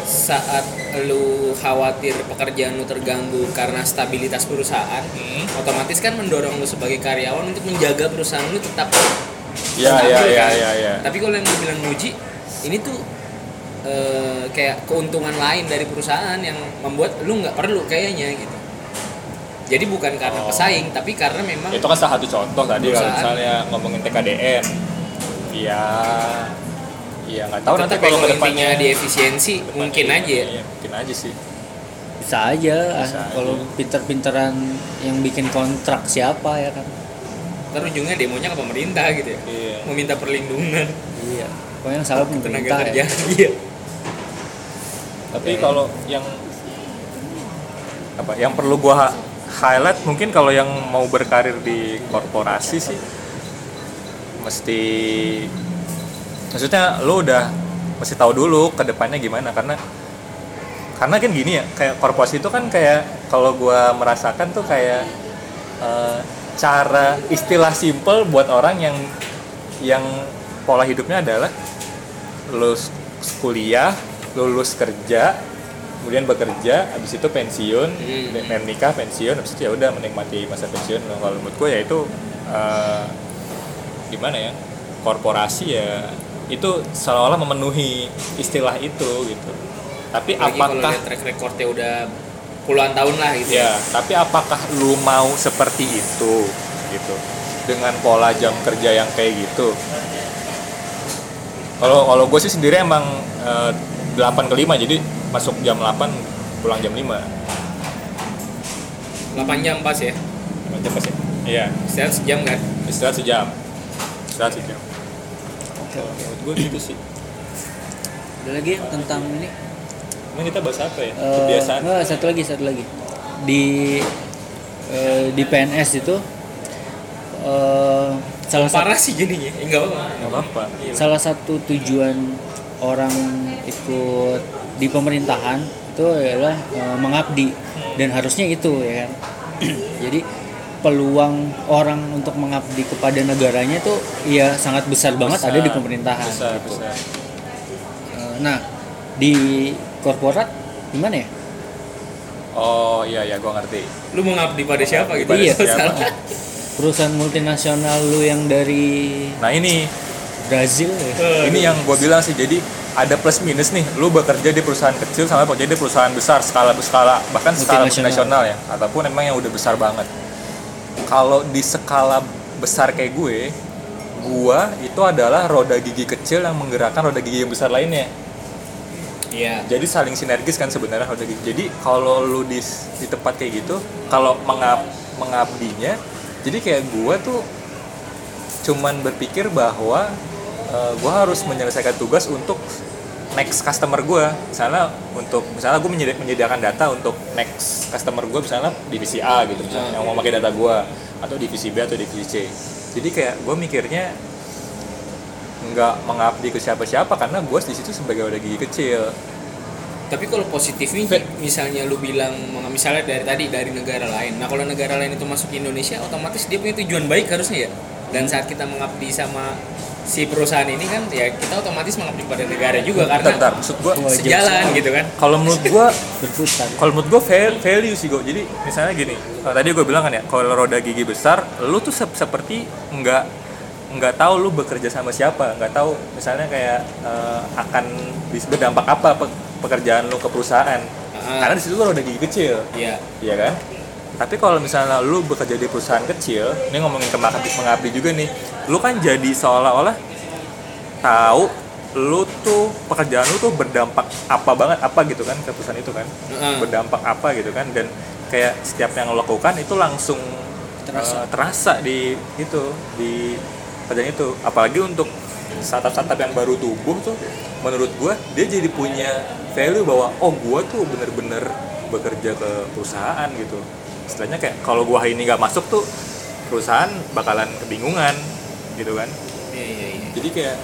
saat lu khawatir pekerjaan lu terganggu karena stabilitas perusahaan Hmm. otomatis kan mendorong lu sebagai karyawan untuk menjaga perusahaan lu tetap ya ya ya kan? ya ya tapi kalau yang lu bilang Muji ini tuh eh, kayak keuntungan lain dari perusahaan yang membuat lu nggak perlu kayaknya gitu. Jadi bukan karena Oh. pesaing tapi karena memang itu kan salah satu contoh tadi kalau misalnya ngomongin TKDN ya ya nggak tahu nanti kalau ke depannya di efisiensi mungkin aja. ya Iya, mungkin aja sih. Bisa aja. Bisa ah, kalau pinter-pinteran yang bikin kontrak siapa ya kan? Ntar ujungnya demonya ke pemerintah gitu ya. Iya. Meminta perlindungan. Iya. Pokoknya yang salah tenaga pemerintah kerja ya iya tapi kalau yang apa yang perlu gua highlight mungkin kalau yang mau berkarir di korporasi sih mesti maksudnya lo udah mesti tahu dulu ke depannya gimana karena karena kan gini ya kayak korporasi itu kan kayak kalau gua merasakan tuh kayak eh, cara istilah simple buat orang yang yang pola hidupnya adalah lulus kuliah lulus kerja kemudian bekerja habis itu pensiun Hmm. dan nikah pensiun habis itu ya udah menikmati masa pensiun. Nah, kalau menurut gue ya itu eh, gimana ya korporasi ya itu seolah-olah memenuhi istilah itu gitu. Tapi kalau apakah track recordnya udah puluhan tahun lah gitu. Ya tapi apakah lu mau seperti itu gitu? Dengan pola jam kerja yang kayak gitu. Kalau kalau gue sih sendiri emang eh, 8 ke 5 jadi masuk jam 8 pulang jam 5 8 jam pas ya? Jam pas ya? Iya. Istirahat sejam kan? Istirahat sejam. Istirahat sejam. Oke oke. Gue gitu sih. Ada lagi yang tentang ini? Emang kita bahas apa ya? Eh, kebiasaan. enggak, satu lagi satu lagi. Di eh, di PNS itu eh, salah parah sih jadinya. Enggak apa nggak apa-apa. salah satu tujuan orang ikut di pemerintahan itu adalah eh, mengabdi dan harusnya itu ya kan jadi peluang orang untuk mengabdi kepada negaranya itu ya sangat besar banget ada di Besar, pemerintahan besar, gitu. besar. Eh, nah di korporat gimana ya oh iya iya gue ngerti lu mau ngabdi pada siapa gitu Pada Iya. siapa? perusahaan multinasional lu yang dari nah ini Brazil ya ini yang gue bilang sih jadi ada plus minus nih. Lu bekerja di perusahaan kecil sama bekerja di perusahaan besar skala skala bahkan skala nasional ya. Ataupun emang yang udah besar banget. Kalau di skala besar kayak gue gua itu adalah roda gigi kecil yang menggerakkan roda gigi yang besar lainnya. Iya. jadi saling sinergis kan sebenarnya roda gigi. Jadi kalau lu di di tempat kayak gitu kalau mengab mengabdinya jadi kayak gua tuh cuman berpikir bahwa eh, gua harus menyelesaikan tugas untuk next customer gua. Misalnya untuk misalnya gue menyediakan data untuk next customer gue misalnya divisi A gitu misalnya yang mau pakai data gua atau divisi B atau divisi C. Jadi kayak gue mikirnya nggak mengabdi ke siapa-siapa karena gue di situ sebagai roda gigi kecil. Tapi kalau positifnya misalnya lu bilang misalnya dari tadi dari negara lain. Nah, kalau negara lain itu masuk ke Indonesia otomatis dia punya tujuan baik harusnya ya. Dan saat kita mengabdi sama si perusahaan ini kan ya kita otomatis mengabdi pada negara juga karena bentar, maksud gue sejalan gitu kan. kalau menurut gue berputar kalau menurut gue value sih gue jadi misalnya gini tadi gue bilang kan ya kalau roda gigi besar lu tuh sep- seperti nggak nggak tahu lu bekerja sama siapa nggak tahu misalnya kayak eh, akan bisa berdampak apa pe- pekerjaan lu ke perusahaan Ah. karena di situ lu roda gigi kecil Iya. Iya kan? Tapi kalau misalnya lu bekerja di perusahaan kecil, ini ngomongin ke mengabdi, juga nih, lu kan jadi seolah-olah tahu lu tuh pekerjaan lu tuh berdampak apa banget apa gitu kan ke perusahaan itu kan Heeh. berdampak apa gitu kan dan kayak setiap yang lo lakukan itu langsung Terasa. eh, terasa di itu di kerjaan itu apalagi untuk startup-startup yang baru tumbuh tuh menurut gua dia jadi punya value bahwa oh gua tuh bener-bener bekerja ke perusahaan gitu istilahnya kayak kalau gua hari ini nggak masuk tuh perusahaan bakalan kebingungan gitu kan? Iya, iya, iya. jadi kayak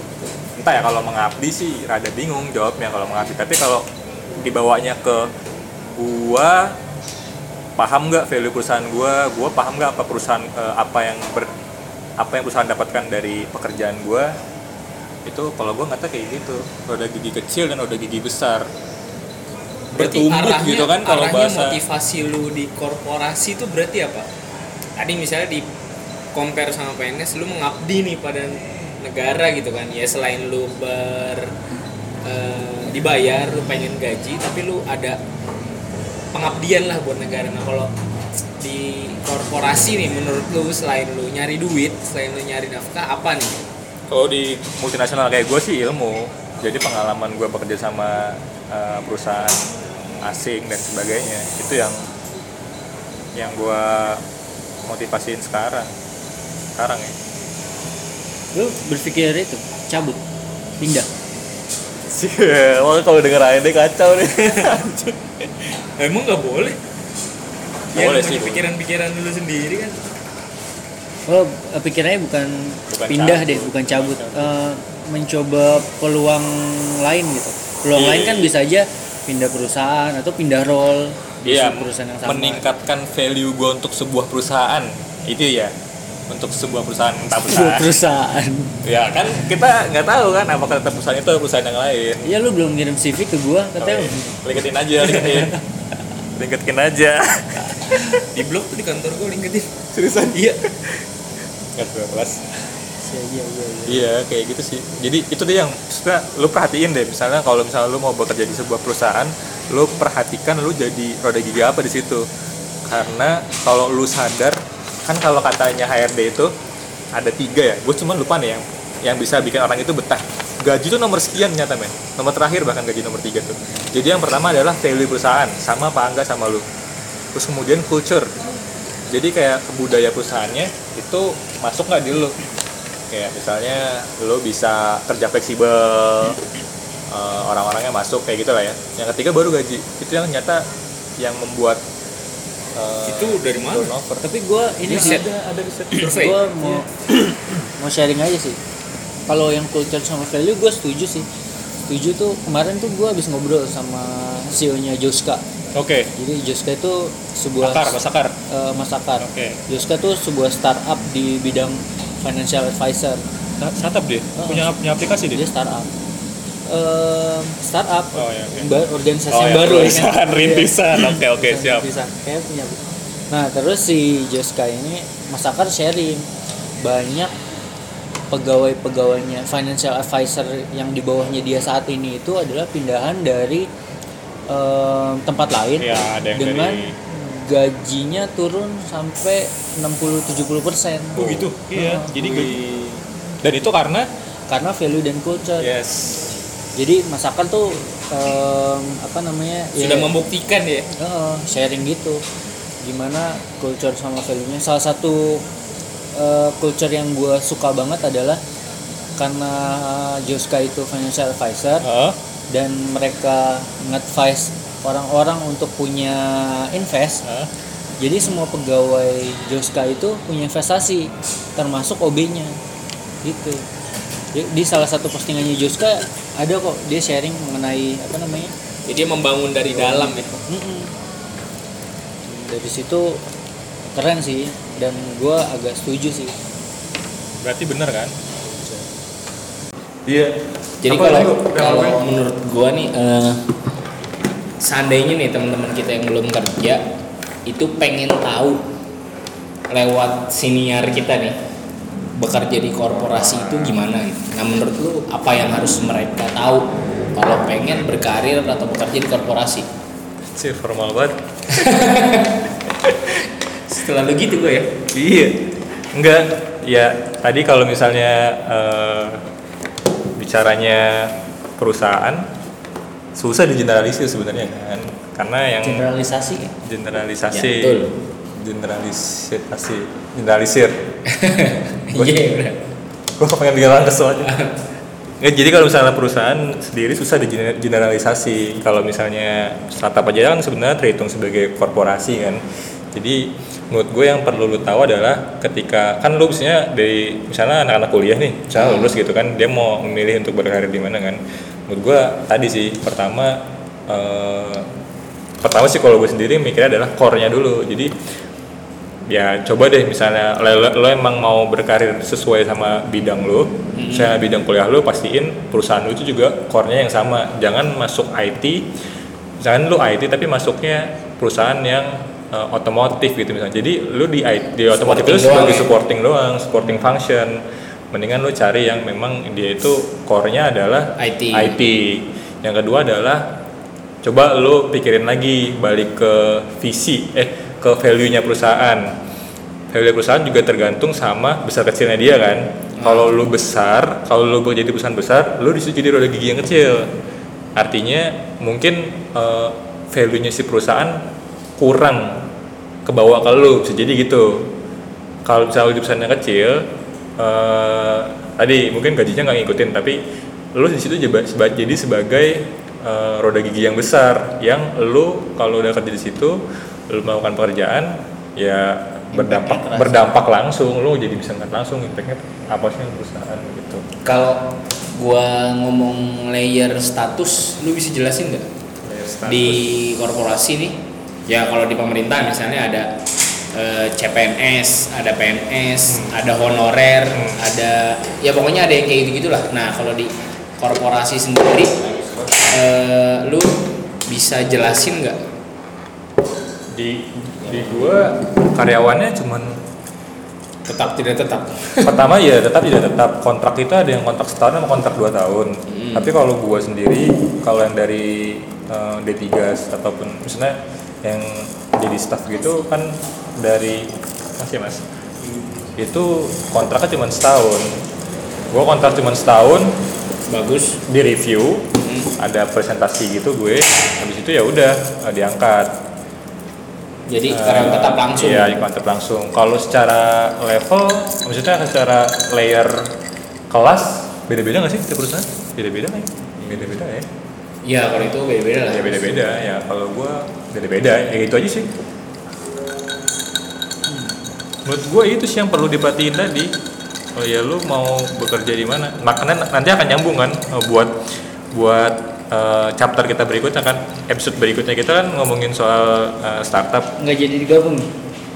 entah ya kalau mengabdi sih rada bingung jawabnya kalau mengabdi. Tapi kalau dibawanya ke gua paham nggak value perusahaan gua? Gua paham nggak apa perusahaan eh, apa yang ber apa yang perusahaan dapatkan dari pekerjaan gua? Itu kalau gua ngata kayak gitu. Roda gigi kecil dan roda gigi besar bertumbuh arahnya, gitu kan kalau arahnya bahasa motivasi lu di korporasi itu berarti apa? Tadi misalnya di compare sama PNS lu mengabdi nih pada negara gitu kan. Ya selain lu ber eh, dibayar, lu pengen gaji, tapi lu ada pengabdian lah buat negara. Nah, kalau di korporasi nih menurut lu selain lu nyari duit, selain lu nyari nafkah apa nih? Kalau di multinasional kayak gue sih ilmu. Jadi pengalaman gue bekerja sama uh, perusahaan asing dan sebagainya itu yang yang gue motivasiin sekarang. Sekarang ya. lu berpikir itu cabut pindah Sih, wah kalau denger AND kacau nih. Emang nggak boleh? Ya, Boleh sih, pikiran-pikiran dulu sendiri kan. oh eh, pikirannya bukan, Bukan pindah cabut. deh bukan cabut Eh, mencoba peluang lain gitu peluang Iya, lain kan iya. bisa aja pindah perusahaan atau pindah role di Iya, perusahaan yang sama meningkatkan value gue untuk sebuah perusahaan. Itu ya. Untuk sebuah perusahaan entah Sebuah perusahaan. perusahaan ya kan kita nggak tahu kan apakah tetap perusahaan itu perusahaan yang lain. Iya lu belum ngirim CV ke gua katanya linketin aja, linketin. linketin aja. Di blog tuh di kantor gue LinkedIn. Seriusan? Iya. Nggak kelas. Iya iya iya. iya. Kayak gitu sih. Jadi itu dia yang maksudnya lu perhatiin deh, misalnya kalau misalnya lu mau bekerja di sebuah perusahaan, lu perhatikan lu jadi roda gigi apa di situ. Karena kalau lu sadar, kan kalau katanya HRD itu ada tiga ya, gue cuma lupa nih yang yang bisa bikin orang itu betah. Gaji itu nomor sekian nyata men, nomor terakhir bahkan gaji nomor tiga tuh. Jadi yang pertama adalah value perusahaan, sama apa enggak sama lu. Terus kemudian culture, jadi kayak budaya perusahaannya itu masuk nggak di lu kayak misalnya lo bisa kerja fleksibel eh, orang-orangnya masuk kayak gitu lah ya. Yang ketiga baru gaji. Itu yang nyata yang membuat eh, Itu dari mana? turnover. Tapi gua ini sih Riset. ada ada riset Survei. gue mau mau sharing aja sih. Kalau yang culture sama value gue setuju sih. Setuju tuh kemarin tuh gue habis ngobrol sama CEO nya Joska. Oke. Jadi Joska itu sebuah akar. Eh, Mas Akar. Oke. Joska tuh sebuah startup di bidang financial advisor startup dia punya punya aplikasi dia startup Em, startup Oh, iya, oke. ba- organisasi Oh, yang ya, baru ya perusahaan kan? rintisan. Iya. Oke, oke, Perusahaan siap. rintisan. Kayak punya nah terus si Joska ini Mas Akar sharing banyak pegawai-pegawainya financial advisor yang di bawahnya dia saat ini itu adalah pindahan dari em, tempat lain Iya, ada yang dengan dari- gajinya turun sampai 60-70 persen. Oh gitu? Iya Oh. jadi gaji. Dan itu karena? Karena value dan culture yes. Jadi masakan tuh em, apa namanya sudah membuktikan ya? Heeh, sharing gitu. Gimana culture sama value nya salah satu eh, culture yang gue suka banget adalah karena Joska itu financial advisor Heeh. dan mereka nge-advise orang-orang untuk punya invest Heeh. jadi semua pegawai Joska itu punya investasi termasuk OB-nya gitu. Di, di salah satu postingannya Joska ada kok dia sharing mengenai apa namanya? Jadi dia membangun dari dalam ya? Mm-mm. dari situ keren sih dan gue agak setuju sih. Berarti bener kan? Iya. Jadi kalau kalau menurut gua nih eh, seandainya nih teman-teman kita yang belum kerja itu pengen tahu lewat senior kita nih bekerja di korporasi itu gimana gitu. Nah menurut lu apa yang harus mereka tahu kalau pengen berkarir atau bekerja di korporasi? sih formal banget Setelah lu gitu gue ya. Iya. Enggak. Ya, tadi kalau misalnya eh, bicaranya perusahaan susah digeneralisir sebenarnya kan. Karena yang generalisasi generalisasi Ya, betul. generalisasi generalisir. Iya benar. Gue pengen bilang kesel aja. Nggak, jadi kalau misalnya perusahaan sendiri susah digeneralisasi. Kalau misalnya startup aja kan sebenarnya terhitung sebagai korporasi kan. Jadi menurut gue yang perlu lu tahu adalah ketika kan lu misalnya dari misalnya anak-anak kuliah nih, misalnya lulus gitu kan, dia mau memilih untuk berkarir di mana kan. Menurut gue tadi sih pertama eh, pertama sih kalau gue sendiri mikirnya adalah core-nya dulu. Jadi ya coba deh misalnya lo, lo emang mau berkarir sesuai sama bidang lo misalnya bidang kuliah lo pastiin perusahaan lo itu juga core-nya yang sama jangan masuk IT misalkan lo IT tapi masuknya perusahaan yang uh, otomotif gitu misalnya jadi lo di IT, di otomotif Supporting itu sebagai doang ya? supporting doang supporting function mendingan lo cari yang memang dia itu core-nya adalah IT. IT yang kedua adalah coba lo pikirin lagi balik ke visi eh ke value-nya perusahaan. Value perusahaan juga tergantung sama besar kecilnya dia kan? Kalau lo besar kalau lo jadi perusahaan besar lo di situ jadi roda gigi yang kecil. Artinya mungkin eh, value-nya si perusahaan kurang kebawa ke lo bisa jadi gitu. Kalau misalnya lo di perusahaan yang kecil eh, tadi mungkin gajinya nggak ngikutin tapi lo di situ jadi sebagai eh, roda gigi yang besar yang lo kalau udah kerja di situ lo melakukan pekerjaan ya berdampak kerasa. berdampak langsung lo jadi bisa ngeliat langsung impactnya apa sih yang perusahaan gitu Kalau gua ngomong layer status, lu bisa jelasin nggak? di korporasi nih ya kalau di pemerintah misalnya ada eh, CPNS ada PNS ada honorer ada ya pokoknya ada yang kayak gitu gitulah nah kalau di korporasi sendiri eh, lu bisa jelasin nggak? Di di gua karyawannya cuman tetap tidak tetap. Pertama ya tetap tidak tetap. Kontrak itu ada yang kontrak setahun sama kontrak dua tahun. Hmm. tapi kalau gua sendiri kalau yang dari eh, D3 ataupun misalnya yang jadi staff gitu kan dari masih mas itu kontraknya cuma setahun gua kontrak cuma setahun bagus di review Hmm. ada presentasi gitu gue habis itu ya udah eh, diangkat jadi karyawan tetap langsung Iya, kontrak langsung. Kalau secara level, maksudnya secara layer kelas, beda-beda nggak sih tiap perusahaan? Beda-beda ya? Beda-beda ya. Iya kalau itu beda-beda lah Ya beda-beda ya. Kalau gua beda-beda, ya gitu aja sih. Menurut gua itu sih yang perlu diperhatiin tadi. Oh ya lu mau bekerja di mana? Makanya nanti akan nyambung kan eh, buat buat eh, chapter kita berikutnya kan episode berikutnya kita kan ngomongin soal eh, startup nggak jadi digabung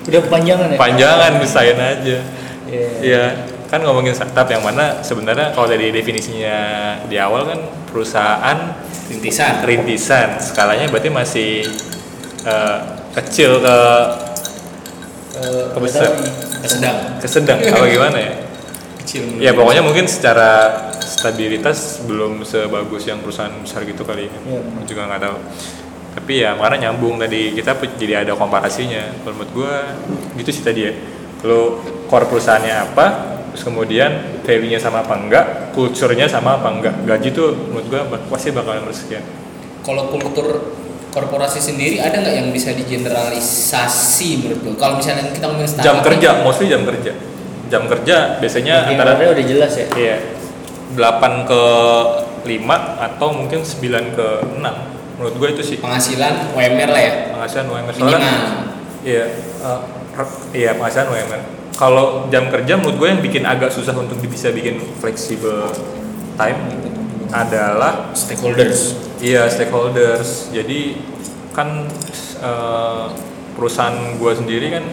udah kepanjangan ya panjangan misain aja Iya. Iya kan ngomongin startup yang mana sebenarnya kalau dari definisinya di awal kan perusahaan rintisan. Rintisan. Skalanya berarti masih eh, kecil ke nih. ke sedang ke sedang apa gimana ya? Kecil ya pokoknya mungkin secara stabilitas belum sebagus yang perusahaan besar gitu kali ya. Gua juga nggak tahu. Tapi ya makanya nyambung tadi. Kita jadi ada komparasinya. Menurut gua gitu sih tadi ya kalau core perusahaannya apa terus kemudian value-nya sama apa enggak culture-nya sama apa enggak. Gaji tuh menurut gua pasti bakalan bersekian. Kalau kultur korporasi sendiri ada nggak yang bisa digeneralisasi menurut lo? Kalau misalnya kita ngomongin jam startup kerja nih, mostly jam kerja. Jam kerja biasanya Yang antara udah jelas ya? Iya. 8 ke 5 atau mungkin 9 ke 6 menurut gue itu sih. Penghasilan UMR lah ya? Penghasilan UMR minimal. soalnya iya re- iya penghasilan UMR kalau jam kerja menurut gue yang bikin agak susah untuk bisa bikin fleksibel time adalah Stakeholders. Iya stakeholders. Jadi kan eh, perusahaan gua sendiri kan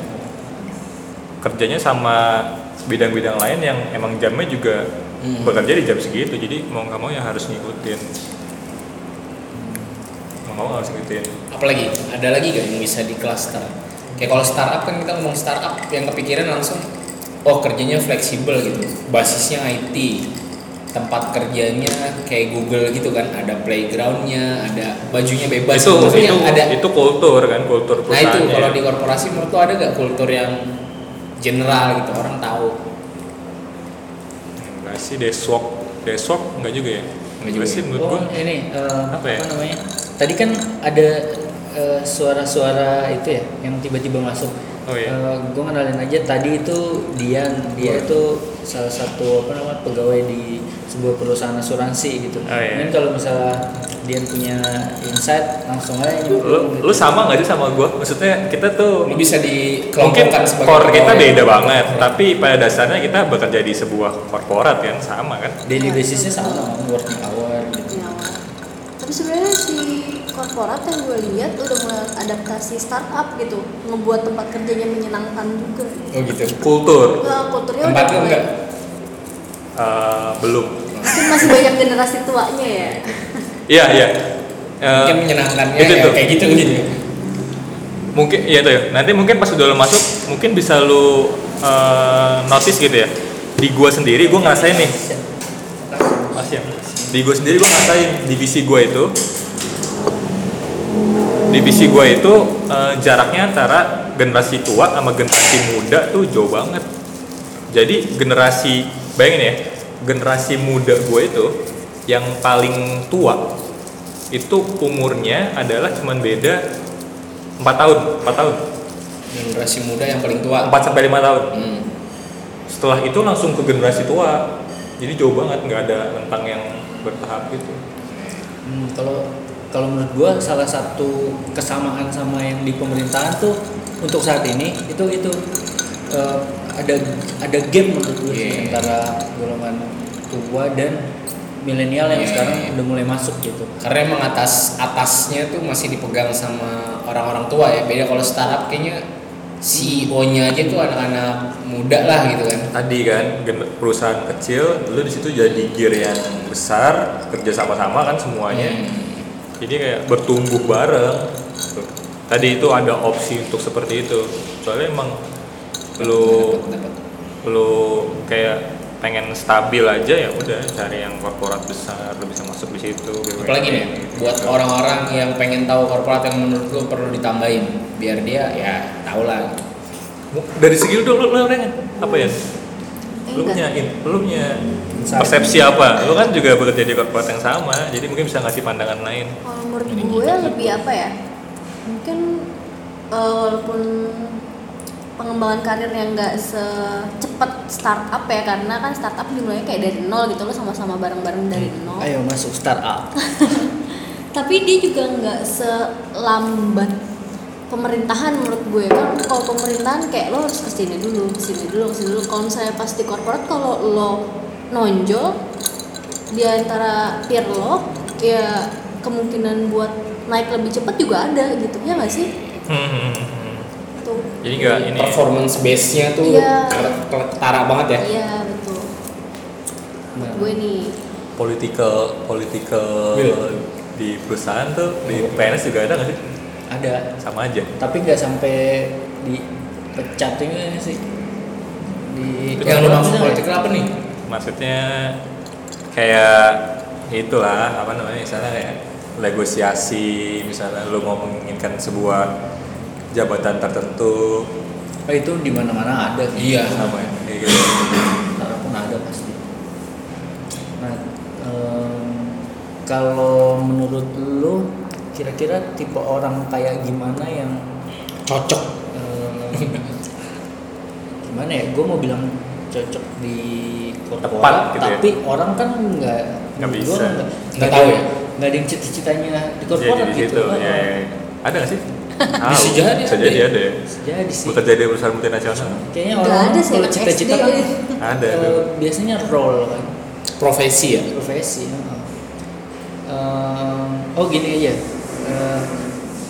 kerjanya sama bidang-bidang lain yang emang jamnya juga Hmm. bekerja di jam segitu. Jadi mau nggak mau ya harus ngikutin. Mau nggak mau harus ngikutin. Apalagi ada lagi gak yang bisa di cluster? Kayak kalau startup kan kita ngomong startup yang kepikiran langsung oh kerjanya fleksibel gitu. Basisnya IT. Tempat kerjanya kayak Google gitu kan, ada playgroundnya, ada bajunya bebas. itu Maksudnya itu ada itu kultur kan kultur Nah itu kalau di korporasi menurut ada gak kultur yang general gitu orang tahu? Enggak sih deswalk deswalk enggak juga ya. Enggak juga. sih menurut oh gua. ini eh, Apa ya? namanya tadi kan ada eh, suara-suara itu ya yang tiba-tiba masuk Oh iya. gue kenalin aja tadi itu Dian dia itu salah satu apa namanya pegawai di sebuah perusahaan asuransi gitu. Oh, iya. Mungkin kalau misalnya Dian punya insight langsung aja Lu, nyemplung lu gitu. sama nggak sih sama gua? Maksudnya kita tuh Lo bisa mungkin dikelompokkan sebagai core kita beda banget tapi pada dasarnya kita bekerja di sebuah korporat kan sama kan daily basisnya sama working hour gitu. Ya. Tapi sebenarnya si korporat yang gue lihat udah mulai adaptasi startup gitu, ngebuat tempat kerjanya menyenangkan juga. Oh gitu. kultur Nah, kulturnya Tempat udah lo mulai. enggak? eh, belum Mungkin masih banyak generasi tuanya ya. iya iya Eh, Mungkin menyenangkannya itu ya tuh. kayak gitu gitu. mungkin iya tuh ya. nanti mungkin pas udah lo masuk mungkin bisa lu eh, notice gitu ya di gua sendiri gua ngerasain nih Mas ya. di gua sendiri gua ngerasain divisi gua itu divisi gua itu eh, jaraknya antara generasi tua sama generasi muda tuh jauh banget. Jadi generasi bayangin ya generasi muda gue itu yang paling tua itu umurnya adalah cuman beda 4 tahun 4 tahun. Generasi muda yang paling tua. 4 sampai 5 tahun. Hmm. setelah itu langsung ke generasi tua. Jadi jauh banget nggak ada rentang yang bertahap gitu. Hmm, kalau kalau menurut gua salah satu kesamaan sama yang di pemerintahan tuh untuk saat ini itu itu eh, ada ada gap menurut gue sih Iya. antara golongan tua dan milenial yang Iya, sekarang iya. udah mulai masuk gitu. Karena emang atas atasnya tuh masih dipegang sama orang-orang tua ya. Beda kalau startup kayaknya CEO-nya aja tuh anak-anak muda lah gitu kan. tadi kan perusahaan kecil lu di situ jadi gear yang besar kerja sama-sama kan semuanya Hmm. Jadi kayak bertumbuh bareng tadi itu ada opsi untuk seperti itu soalnya emang lu lu kayak pengen stabil aja ya udah cari yang korporat besar lu bisa masuk di situ Apalagi nih gitu. buat orang-orang yang pengen tahu korporat yang menurut lu perlu ditambahin biar dia ya tahu lah. Dari segi lu dulu lu apa ya lu punya in- lu punya persepsi apa lu kan juga bekerja di korporat yang sama jadi mungkin bisa ngasih pandangan lain Kalau menurut gue lebih apa ya? Mungkin eh, walaupun pengembangan karirnya nggak secepat startup ya karena kan startup dimulainya kayak dari nol gitu lo sama-sama bareng-bareng dari nol. Ayo masuk startup. Tapi dia juga nggak selambat pemerintahan menurut gue kan kalau pemerintahan kayak lo harus ke sini dulu ke sini dulu ke sini dulu kalau misalnya pas di korporat kalau lo nonjol di antara peer lo ya kemungkinan buat naik lebih cepat juga ada gitu ya nggak sih Hmm, tuh jadi nggak ini ya. Performance base-nya tuh Iya. ke- ketara banget ya. iya betul menurut gue nih political political Iya. di perusahaan tuh di PNS juga ada nggak sih Ada, sama aja tapi nggak sampai dipecat ini sih. Di Yang lu maksud politik apa nih? maksudnya kayak itulah apa namanya misalnya kayak negosiasi misalnya lu mau menginginkan sebuah jabatan tertentu Oh, itu di mana-mana ada. Iya. sama ya kayak gitu pasti nah kalau menurut lu kira-kira tipe orang kayak gimana yang cocok em, gimana ya gue mau bilang cocok di Tepat korporat gitu ya. tapi orang kan nggak Nggak bisa. nggak tahu ya? nggak ada yang cita-citanya di korporat di gitu situ, Oh, ya, ya. Ada nggak sih? Bisa Tahu. jadi Bisa ada jadi ya. ada ya. jadi sih Bekerja di perusahaan multinasional. kayaknya orang ada sih, kalau cita-cita kan Ada. eh, ada. biasanya role kan profesi ya profesi heeh. Em, oh gini aja Eh,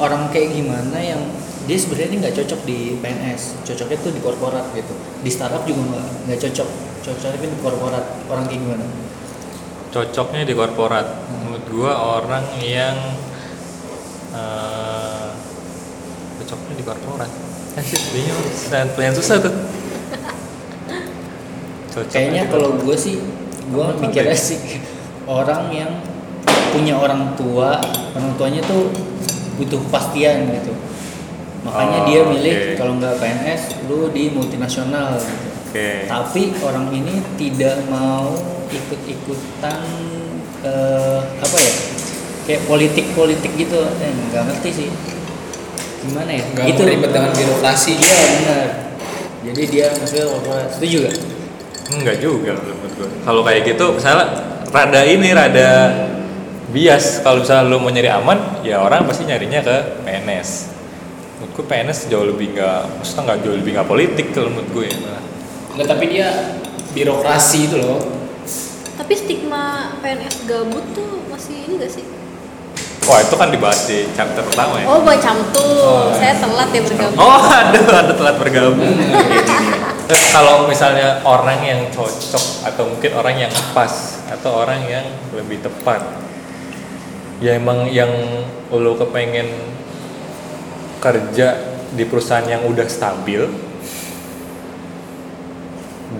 orang kayak gimana yang dia sebenarnya nggak cocok di PNS cocoknya tuh di korporat gitu di startup juga nggak nggak cocok cocoknya kan di korporat orang kayak gimana Cocoknya di korporat. Menurut gua orang yang eh, cocoknya di korporat. Bingung. Yang susah tuh. Cocoknya kayaknya kalau gue sih gue mikirnya ya? sih orang yang punya orang tua orang tuanya tuh butuh kepastian gitu makanya Oh, dia milih oke. kalau nggak PNS lu di multinasional gitu Oke. tapi orang ini tidak mau ikut-ikutan eh, apa ya kayak politik-politik gitu eh, nggak ngerti sih gimana ya nggak mau ribet dengan birokrasi iya benar jadi dia maksudnya setuju gak? Enggak juga menurut. Kalau kayak gitu misalnya rada ini rada bias kalau misalnya lu mau nyari aman ya orang pasti nyarinya ke PNS menurutku PNS jauh lebih nggak maksudnya nggak jauh lebih nggak politik kalau menurut gue malah. Nggak, tapi dia birokrasi itu loh Tapi stigma PNS gabut tuh masih ini gak sih? wah itu kan dibahas di chapter pertama ya Oh, baca tuh. Saya telat ya bergabung. oh ada ada telat bergabung Terus kalau misalnya orang yang cocok atau mungkin orang yang pas atau orang yang lebih tepat ya emang yang lo kepengen kerja di perusahaan yang udah stabil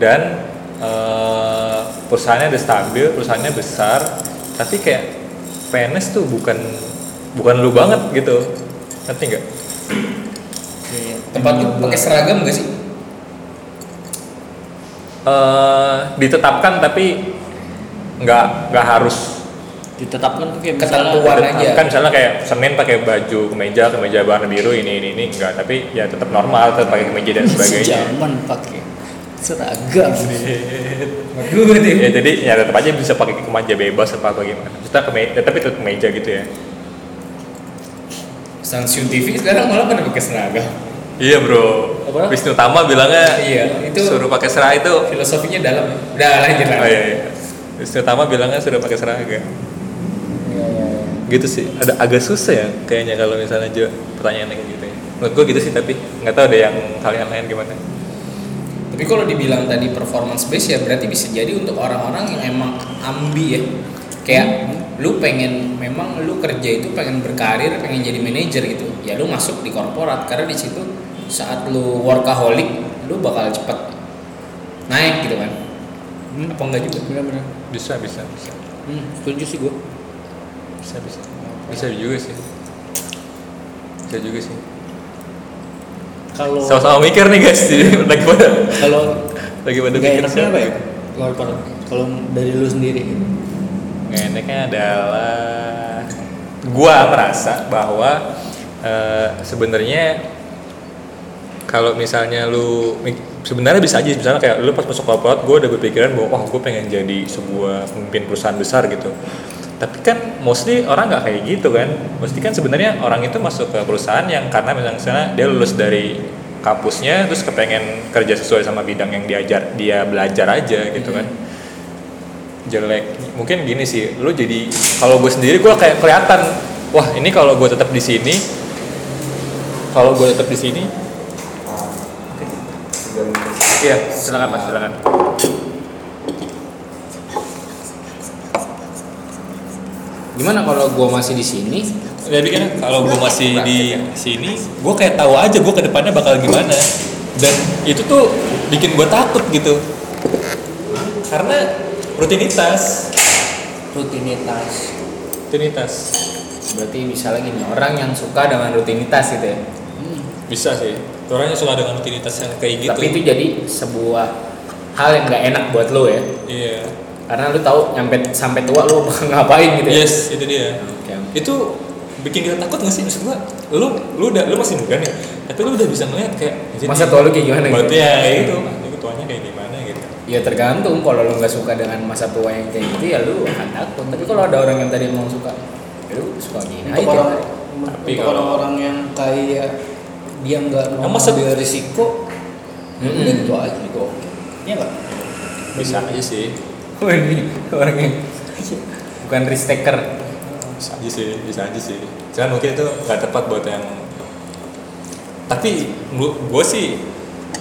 dan eh, perusahaannya udah stabil perusahaannya besar tapi kayak PNS tuh bukan bukan lu banget gitu. Ngerti nggak? Iya, tempat lu pakai seragam nggak sih? Eh ditetapkan tapi nggak nggak harus ditetapkan tuh kayak misalnya Ketentuan aja. kan misalnya kayak Senin pakai baju kemeja kemeja warna biru ini ini ini enggak tapi ya tetap normal tetap pakai kemeja dan sebagainya Zaman pakai seragam. Ya jadi ya tetap aja bisa pakai kemeja bebas apa bagaimana kita kemeja tapi tetap kemeja gitu ya Stasiun TV sekarang malah pada pakai seragam. iya bro Apa? Wisnu Tama bilangnya Iya, itu suruh pakai seragam itu filosofinya dalam. ya. Udah lanjut oh lah. iya, iya. Wisnu Tama bilangnya sudah pakai seragam Iya iya iya. Gitu sih ada agak susah ya kayaknya kalau misalnya Jo pertanyaan kayak gitu ya menurut gua gitu sih tapi nggak tahu deh yang kalian lain gimana Tapi kalau dibilang tadi performance base ya berarti bisa jadi untuk orang-orang yang emang ambi ya. Kayak lu pengen memang lu kerja itu pengen berkarir, pengen jadi manajer gitu. Ya lu masuk di korporat karena di situ saat lu workaholic, lu bakal cepet naik gitu kan. Hmm. Apa enggak juga? Benar-benar. bisa bisa bisa Hmm, setuju sih gua. Bisa bisa bisa juga sih bisa juga sih Kalau sama-sama mikir nih guys jadi lagi pada kalau lagi pada nggak mikir enaknya apa ya? Korporat. Kalau dari lu sendiri. Nggak enaknya adalah gua merasa bahwa eh, sebenarnya kalau misalnya lu sebenarnya bisa aja misalnya kayak lu pas masuk korporat gue udah berpikiran bahwa wah gue pengen jadi sebuah pemimpin perusahaan besar gitu tapi kan mostly orang nggak kayak gitu kan. Mesti kan sebenarnya orang itu masuk ke perusahaan yang karena misalnya dia lulus dari kampusnya terus kepengen kerja sesuai sama bidang yang diajar dia belajar aja gitu kan. Jelek. Mungkin gini sih lu jadi kalau gue sendiri gue kayak kelihatan wah ini kalau gue tetap di sini kalau gue tetap di sini iya. Silakan mas silakan Gimana kalau gua masih di sini? jadi kan kalau gue masih di sini gue kayak tahu aja gue ke depannya bakal gimana. Dan itu tuh bikin gue takut gitu. Karena rutinitas. Rutinitas. rutinitas. Berarti misalnya gini, orang yang suka dengan rutinitas gitu ya. bisa sih. Orangnya suka dengan rutinitas yang kayak gitu. Tapi itu jadi sebuah hal yang nggak enak buat lo ya? Iya karena lu tahu nyampe sampai tua lu ngapain gitu ya? Yes itu dia. Oke. itu bikin kita takut nggak sih? Maksud gua lu lu udah lu masih muda nih tapi lu udah bisa ngeliat kayak jadi- Masa tua lu kayak gimana gitu? berarti ya gitu itu tuanya kayak gimana gitu. Ya tergantung. Kalau lu nggak suka dengan masa tua yang kayak gitu ya lu akan takut. Tapi kalau ada orang yang tadi emang suka ya lu suka gini aja orang Tapi untuk kalau- orang-orang yang kayak dia nggak mau masa- ambil risiko Mm-mm. ini gitu aja gitu. Oke ya nggak? Bisa aja sih Oh, ini? Orang yang bukan risk taker. Bisa aja sih bisa aja sih. Cuman mungkin itu nggak tepat buat yang tapi gue sih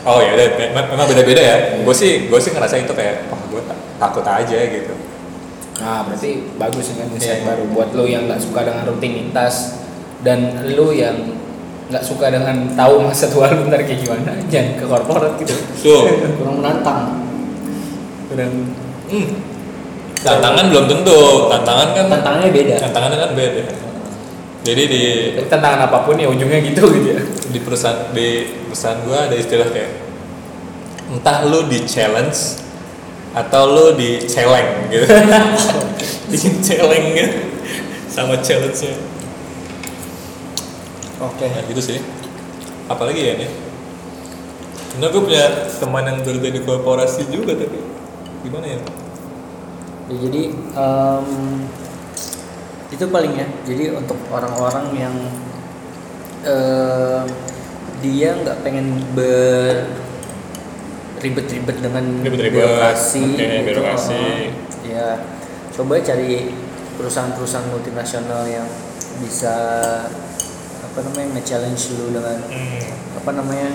oh ya memang beda-beda ya. Gue sih gue sih ngerasa itu kayak wah gue takut aja gitu. Nah berarti bagus dengan insight Iya. baru. Buat lu yang nggak suka dengan rutinitas dan lu yang nggak suka dengan tahu masa tua lu ntar kayak gimana jangan ke korporat gitu. So kurang menantang. Dan hmm, tantangan belum tentu. Tantangan kan tantangannya beda. Tantangannya kan beda. Jadi di tantangan apa pun ya ujungnya gitu gitu ya. di perusahaan di perusahaan gue ada istilah kayak entah lu di challenge atau lu di celeng gitu. Bikin celeng gitu. Sama challenge nya oke. Nah, gitu sih. Apalagi ya nih Nah, gue punya teman yang kerja di korporasi juga tapi gimana ya? Ya, jadi em, itu paling ya. Jadi untuk orang-orang yang em, dia nggak pengen ber ribet-ribet dengan Ribet-ribet, birokrasi, gitu, birokrasi. eh, ya coba cari perusahaan-perusahaan multinasional yang bisa apa namanya nge-challenge lu dengan Hmm. apa namanya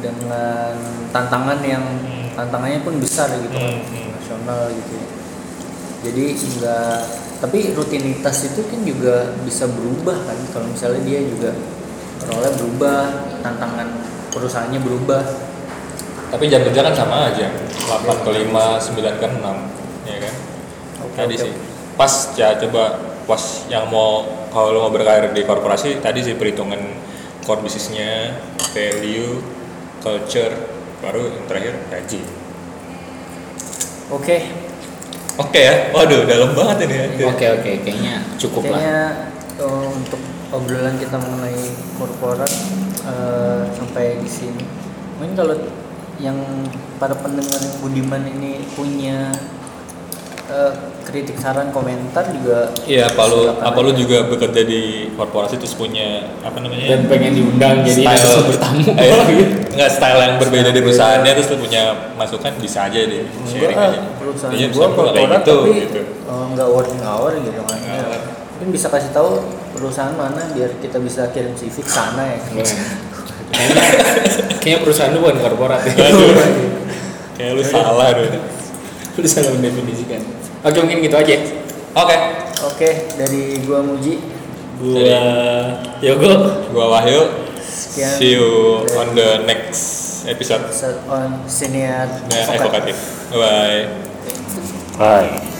dengan tantangan yang Hmm. Tantangannya pun besar gitu kan Hmm, hmm. nasional gitu ya. jadi enggak tapi rutinitas itu kan juga bisa berubah kan kalau misalnya dia juga role berubah tantangan perusahaannya berubah Tapi jam kerja kan sama aja 8 ke 5, 9 ke 6 ya kan? Oke, tadi sih pas ya coba pas yang mau kalau lo mau berkarir di korporasi tadi sih perhitungan core bisnisnya value culture baru yang terakhir gaji oke. Oke ya? Waduh dalam banget ini ya. Oke oke kayaknya cukup lah. Kayaknya eh, untuk obrolan kita mengenai korporat eh, sampai di sini. Mungkin kalau yang para pendengar budiman ini punya eh, kritik saran komentar juga Iya, apa lu apa lu juga bekerja di korporasi terus punya apa namanya? dan pengen diundang jadi style. narasumber tamu eh, enggak style yang berbeda di perusahaannya terus lu punya masukan bisa aja deh sharing Enggak, aja. perusahaan Iya, gua nggak kayak korporat gitu, tapi gitu. eh, nggak working hour gitu kan. Nggak Ya, mungkin bisa kasih tahu perusahaan mana biar kita bisa kirim CV ke sana ya. Kayaknya kayaknya perusahaan lu bukan korporat. Ya Kayak lu salah deh. lu salah mendefinisikan oke mungkin gitu aja Oke. oke dari gua Muji gua Yogo Gua Wahyu. Sekian. See you on the next episode. episode on senior Nah, evokatif. Bye. bye